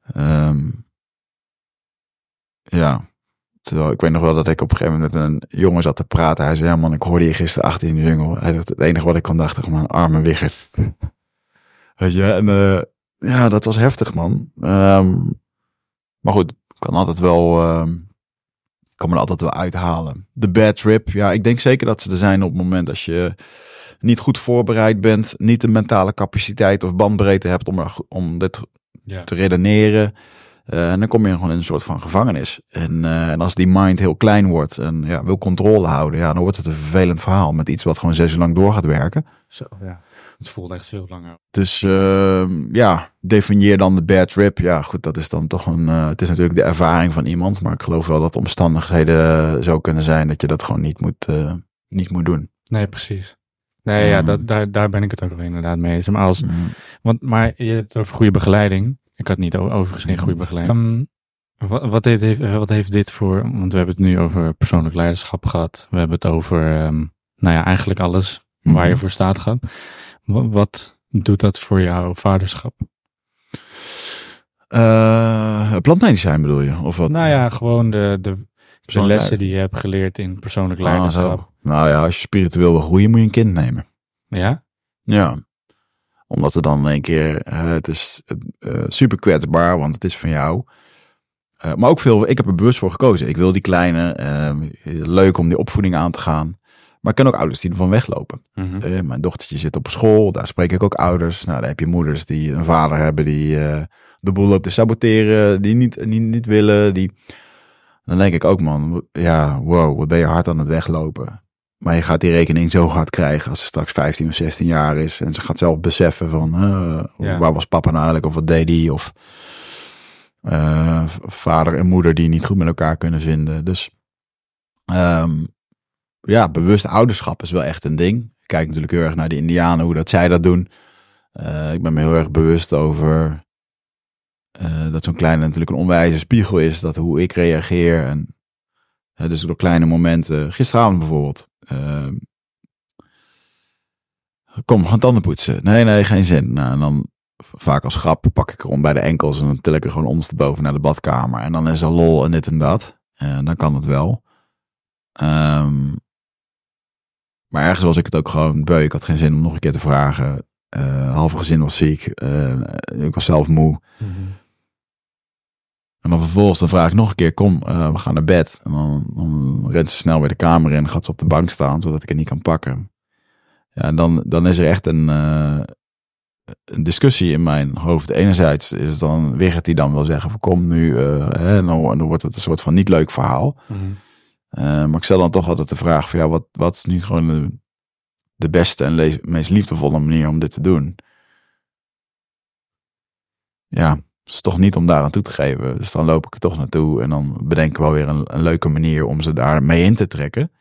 Ehm, ja. Terwijl ik weet nog wel dat ik op een gegeven moment met een jongen zat te praten. Hij zei, ja man, ik hoorde je gisteren achter in de jungle. Hij dacht, het enige wat ik kon dachten, gewoon arme wiggert. weet je, en eh, ja, dat was heftig man. Ehm, maar goed, kan altijd wel, ehm, kan me er altijd wel uithalen. De bad trip, ja, ik denk zeker dat ze er zijn op het moment als je niet goed voorbereid bent, niet de mentale capaciteit of bandbreedte hebt om, er, om dit Ja. te redeneren. Eh, en dan kom je gewoon in een soort van gevangenis. En, eh, en als die mind heel klein wordt en ja, wil controle houden, ja, dan wordt het een vervelend verhaal met iets wat gewoon zes uur lang door gaat werken. Zo, ja. Het voelde echt veel langer. Dus ehm, ja, definieer dan de bad trip. Ja, goed, dat is dan toch een. eh, het is natuurlijk de ervaring van iemand, maar ik geloof wel dat de omstandigheden zo kunnen zijn dat je dat gewoon niet moet, eh, niet moet doen. Nee, precies. Nee, ja, Ja. dat, daar, daar ben ik het ook wel inderdaad mee eens. Maar, als, Mhm. want, maar je hebt het over goede begeleiding. Ik had niet overigens geen goede begeleiding. Ehm, wat, wat, heeft, heeft- eh, wat heeft dit voor... Want we hebben het nu over persoonlijk leiderschap gehad. We hebben het over, ehm, nou ja, eigenlijk alles waar je Mhm. voor staat gaat. Wat, doet dat voor jouw vaderschap? Eh, plantmedicijn bedoel je? Of wat? Nou ja, gewoon de, de, de lessen die je hebt geleerd in persoonlijk Ah, leiderschap. Nou ja, als je spiritueel wil groeien, moet je een kind nemen. ja? Ja. Omdat er dan in één keer, eh, het is eh, super kwetsbaar, want het is van jou. Maar ook veel, ik heb er bewust voor gekozen. Ik wil die kleine, leuk om die opvoeding aan te gaan. Maar ik ken ook ouders die ervan weglopen. Mhm. Eh, mijn dochtertje zit op school, daar spreek ik ook ouders. Nou, daar heb je moeders die een vader hebben die eh, de boel loopt te saboteren, die niet, niet, niet willen. Die... Dan denk ik ook, man, ja, wow, wat ben je hard aan het weglopen. Maar je gaat die rekening zo hard krijgen als ze straks 15 of 16 jaar is. En ze gaat zelf beseffen van, eh, Ja. waar was papa nou eigenlijk of wat deed hij? Of... Vader en moeder die niet goed met elkaar kunnen vinden. Dus ehm, ja, bewust ouderschap is wel echt een ding. Ik kijk natuurlijk heel erg naar de Indianen, hoe dat zij dat doen. Eh, ik ben me heel erg bewust over eh, dat zo'n kleine natuurlijk een onwijze spiegel is. Dat hoe ik reageer. En, eh, dus door kleine momenten. Gisteravond bijvoorbeeld. ehm, kom, gaan tanden poetsen. Nee, nee, geen zin. Nou, en dan vaak als grap pak ik erom bij de enkels en dan til ik er gewoon ondersteboven naar de badkamer. En dan is er lol en dit en dat. En dan kan het wel. Ehm, maar ergens was ik het ook gewoon beu. Ik had geen zin om nog een keer te vragen. Eh halve gezin was ziek. Eh, ik was zelf moe. En dan vervolgens dan vraag ik nog een keer, kom, eh, we gaan naar bed. En dan, dan rent ze snel weer de kamer in, gaat ze op de bank staan, zodat ik het niet kan pakken. Ja, en dan, dan is er echt een, een discussie in mijn hoofd. Enerzijds is het dan Wigert die dan wil zeggen van kom nu, hè, en dan wordt het een soort van niet leuk verhaal. Mhm. Eh, maar ik stel dan toch altijd de vraag van ja, wat, wat is nu gewoon de, de beste en le- meest liefdevolle manier om dit te doen? Ja, het is toch niet om daar aan toe te geven. Dus dan loop ik er toch naartoe en dan bedenk ik wel weer een, een leuke manier om ze daar mee in te trekken.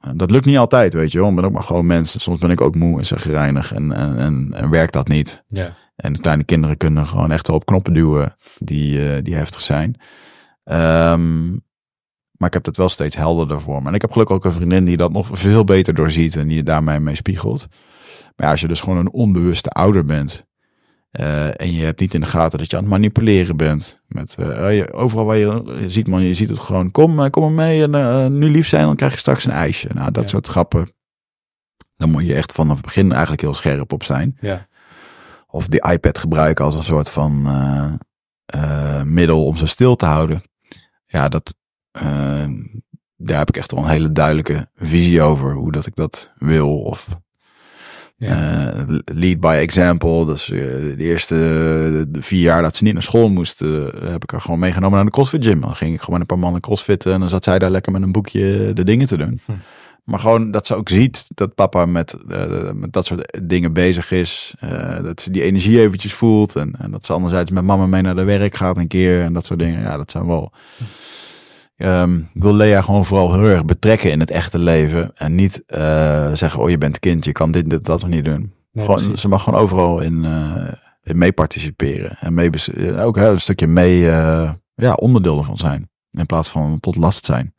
Eh, dat lukt niet altijd, weet je wel. Ik ben ook maar gewoon mensen. Soms ben ik ook moe en zagrijnig en, en, en, en werkt dat niet. Ja. En kleine kinderen kunnen gewoon echt wel op knoppen duwen die, eh, die heftig zijn. Ehm, maar ik heb het wel steeds helderder voor me. En ik heb gelukkig ook een vriendin die dat nog veel beter doorziet en die daarmee mee spiegelt. Maar ja, als je dus gewoon een onbewuste ouder bent. eh, en je hebt niet in de gaten dat je aan het manipuleren bent. Met, eh, je- overal waar je, je ziet, man, je ziet het gewoon. Kom, eh, kom maar mee en nu lief zijn, dan krijg je straks een ijsje. Nou, dat Ja. soort grappen. Dan moet je echt vanaf het begin eigenlijk heel scherp op zijn Ja. of die iPad gebruiken als een soort van middel om ze stil te houden. Ja, dat, eh, daar heb ik echt wel een hele duidelijke visie over hoe dat ik dat wil. Of Ja. eh, lead by example. Dus eh, de eerste de vier jaar dat ze niet naar school moesten, eh, heb ik haar gewoon meegenomen naar de CrossFit gym. Dan ging ik gewoon een paar mannen crossfitten en dan zat zij daar lekker met een boekje de dingen te doen. Hm. Maar gewoon dat ze ook ziet dat papa met, met dat soort dingen bezig is. Dat ze die energie eventjes voelt. En, en dat ze anderzijds met mama mee naar de werk gaat een keer. En dat soort dingen. Ja, dat zijn wel... Ehm, ik wil Lea gewoon vooral heel erg betrekken in het echte leven. En niet eh, zeggen, oh je bent kind, je kan dit, dit, dat nog niet doen. Nee, gewoon, precies. ze mag gewoon overal in, eh in mee participeren. En mee, eh, ook hè, een stukje mee, eh, ja, onderdeel ervan zijn. In plaats van tot last zijn.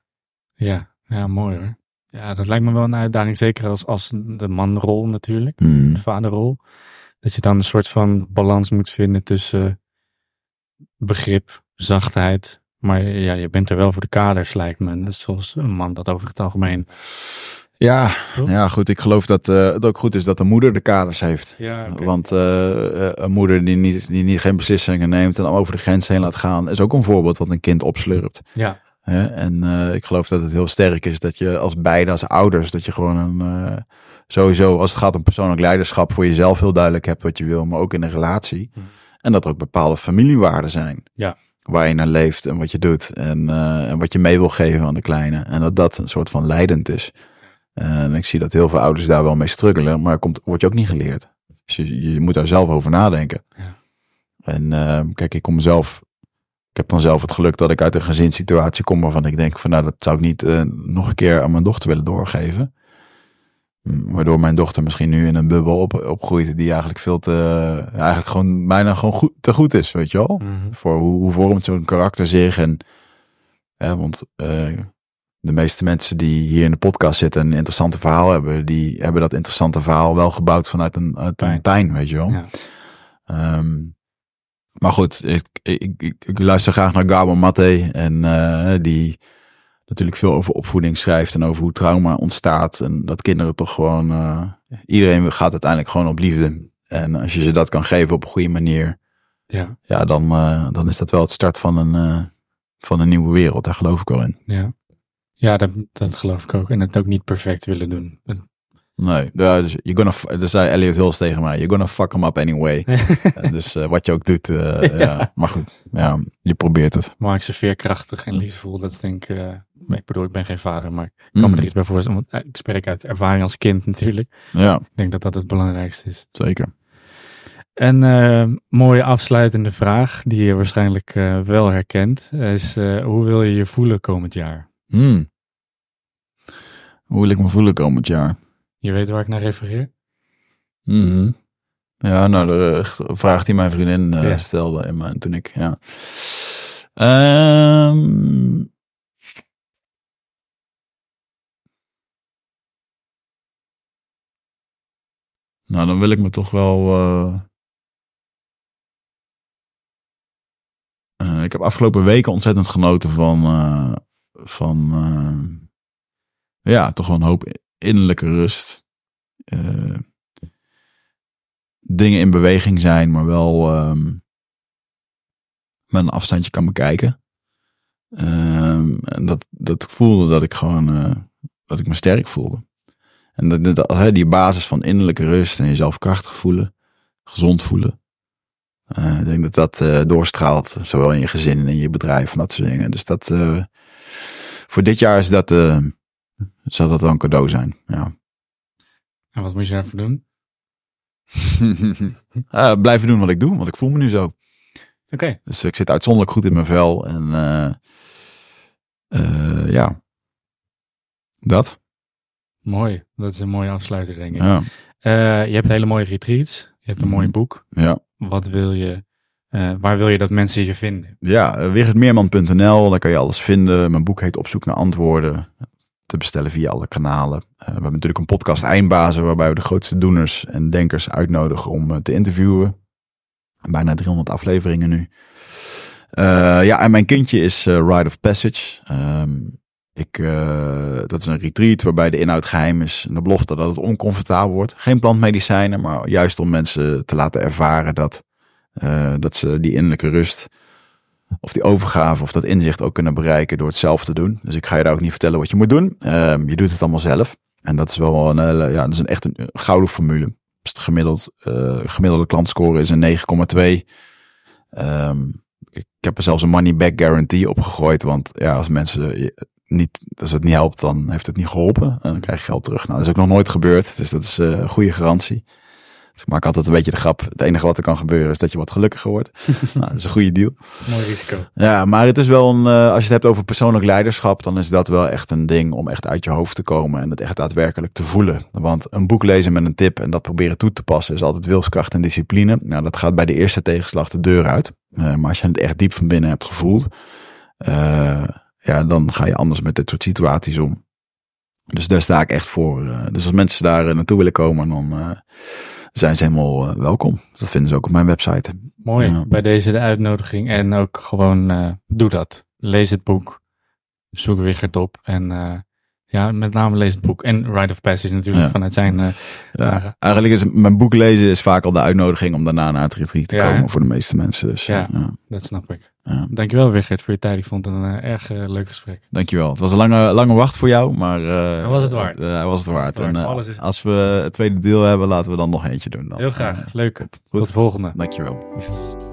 Ja. ja, mooi hoor. Ja, dat lijkt me wel een uitdaging. Zeker als, als de manrol natuurlijk. Hmm. de vaderrol. Dat je dan een soort van balans moet vinden tussen begrip, zachtheid. Maar ja, je bent er wel voor de kaders, lijkt me. Dat is zoals een man dat over het algemeen. Ja, Toch? ja, goed. Ik geloof dat eh, het ook goed is dat de moeder de kaders heeft. Ja, Want eh, eh, een moeder die, niet, die niet geen beslissingen neemt en over de grens heen laat gaan, is ook een voorbeeld wat een kind opslurpt. Ja? En ik geloof dat het heel sterk is dat je als beide, als ouders, dat je gewoon een, sowieso, als het gaat om persoonlijk leiderschap, voor jezelf heel duidelijk hebt wat je wil, maar ook in een relatie. Mhm. En dat er ook bepaalde familiewaarden zijn. Ja. Waar je naar leeft en wat je doet en, eh, en wat je mee wil geven aan de kleine. En dat dat een soort van leidend is. En ik zie dat heel veel ouders daar wel mee struggelen, maar komt, wordt je ook niet geleerd. Dus je, je moet daar zelf over nadenken. Ja. En eh, kijk, ik kom zelf ik heb dan zelf het geluk dat ik uit een gezinssituatie kom waarvan ik denk van nou dat zou ik niet eh, nog een keer aan mijn dochter willen doorgeven. Mm, Waardoor mijn dochter misschien nu in een bubbel op, opgroeit die eigenlijk veel te, eigenlijk gewoon bijna gewoon goed, te goed is, weet je wel. Mhm. Voor hoe, hoe vormt zo'n karakter zich en, hè, want eh, de meeste mensen die hier in de podcast zitten en een interessante verhaal hebben, die hebben dat interessante verhaal wel gebouwd vanuit een, uit een Pijn. weet je wel. Ja. Ehm, maar goed, ik, ik, ik, ik luister graag naar Gabo Matte. En eh, die natuurlijk veel over opvoeding schrijft. En over hoe trauma ontstaat. En dat kinderen toch gewoon... eh, iedereen gaat uiteindelijk gewoon op liefde. En als je ze dat kan geven op een goede manier. ja, Ja, dan, eh, dan is dat wel het start van een, eh, van een nieuwe wereld. Daar geloof ik wel in. ja. Ja, dat, dat geloof ik ook. En het ook niet perfect willen doen. Nee, dus you're gonna, dat zei Elliot Hills tegen mij. You're gonna fuck them up anyway. Dus wat je ook doet. ja. Maar goed, ja, je probeert het. Maak ze veerkrachtig en liefdevol. Dat is denk ik... ik bedoel, ik ben geen vader, maar ik kan me Mm, er iets bij voorstellen. Want eh, ik spreek uit ervaring als kind natuurlijk. Ja, Ik denk dat dat het belangrijkste is. zeker. Een eh, mooie afsluitende vraag, die je waarschijnlijk eh, wel herkent, is hoe wil je je voelen komend jaar? Hmm. Hoe wil ik me voelen komend jaar? Je weet waar ik naar refereer? Mhm. Ja, nou, de vraag die mijn vriendin Ja. stelde in mijn, toen ik, ja. Ehm. Nou, dan wil ik me toch wel. eh, eh, ik heb afgelopen weken ontzettend genoten van. eh, van ja, toch wel een hoop innerlijke rust. Dingen in beweging zijn, maar wel ehm, met een afstandje kan bekijken. Ehm, en dat, dat voelde dat ik gewoon dat ik me sterk voelde. En dat, die basis van innerlijke rust en jezelf krachtig voelen, gezond voelen. Eh, ik denk dat dat eh, doorstraalt, zowel in je gezin en in je bedrijf en dat soort dingen. Dus dat eh, voor dit jaar is dat, zal dat wel een cadeau zijn. Ja. En wat moet je daarvoor doen? Blijven doen wat ik doe, want ik voel me nu zo. Oké, Dus ik zit uitzonderlijk goed in mijn vel. En ja, dat. Mooi. Dat is een mooie afsluiter, denk ik. Ja, Eh, je hebt hele mooie retreats. Je hebt een Mhm. mooi boek. ja. Wat wil je, eh, waar wil je dat mensen je vinden? ja uh, daar kan je alles vinden. Mijn boek heet Op zoek naar antwoorden. Te bestellen via alle kanalen. We hebben natuurlijk een podcast Eindbazen, waarbij we de grootste doeners en denkers uitnodigen om te interviewen. Bijna 300 afleveringen nu. Ja, en mijn kindje is Rite of Passage. Ehm, ik, eh, dat is een retreat waarbij de inhoud geheim is. En de belofte dat het oncomfortabel wordt. Geen plantmedicijnen, maar juist om mensen te laten ervaren dat, eh, dat ze die innerlijke rust of die overgave of dat inzicht ook kunnen bereiken door het zelf te doen. Dus ik ga je daar ook niet vertellen wat je moet doen. Ehm, je doet het allemaal zelf. En dat is wel een, ja, dat is een echt een gouden formule. Dus gemiddeld, eh, gemiddelde klantscore is een 9,2. Ehm, ik heb er zelfs een money back guarantee op gegooid. Want ja, als mensen niet, als het niet helpt, dan heeft het niet geholpen. En dan krijg je geld terug. Nou, dat is ook nog nooit gebeurd. Dus dat is eh, een goede garantie. Dus ik maak altijd een beetje de grap. Het enige wat er kan gebeuren is dat je wat gelukkiger wordt. nou, dat is een goede deal. Mooi risico. Ja, maar het is wel een, eh, als je het hebt over persoonlijk leiderschap, dan is dat wel echt een ding om echt uit je hoofd te komen en het echt daadwerkelijk te voelen. Want een boek lezen met een tip en dat proberen toe te passen is altijd wilskracht en discipline. Nou, dat gaat bij de eerste tegenslag de deur uit. Eh, maar als je het echt diep van binnen hebt gevoeld, ja, dan ga je anders met dit soort situaties om. Dus daar sta ik echt voor. eh. dus als mensen daar eh, naartoe willen komen, dan eh, zijn ze helemaal welkom. Dat vinden ze ook op mijn website. Mooi. Ja. Bij deze de uitnodiging. En ook gewoon doe dat. Lees het boek. Zoek Wichert op. En ja, met name lees het boek. En Rite of Passage natuurlijk Ja. vanuit zijn... eh, Ja, dagen. eigenlijk is het- mijn boek lezen is vaak al de uitnodiging om daarna naar het retreat te Ja, komen voor de meeste mensen. Dus Ja. Dat snap ik. ja. Dankjewel Wichert voor je tijd. Ik vond het een eh, erg eh, leuk gesprek. Dankjewel. Het was een lange, lange wacht voor jou, maar eh, Hij was het waard. hij was het waard. waard. En, Alles is- als we het tweede deel hebben, laten we dan nog eentje doen. Dan. Heel graag. Leuk. goed. Tot de volgende. Dankjewel. Yes.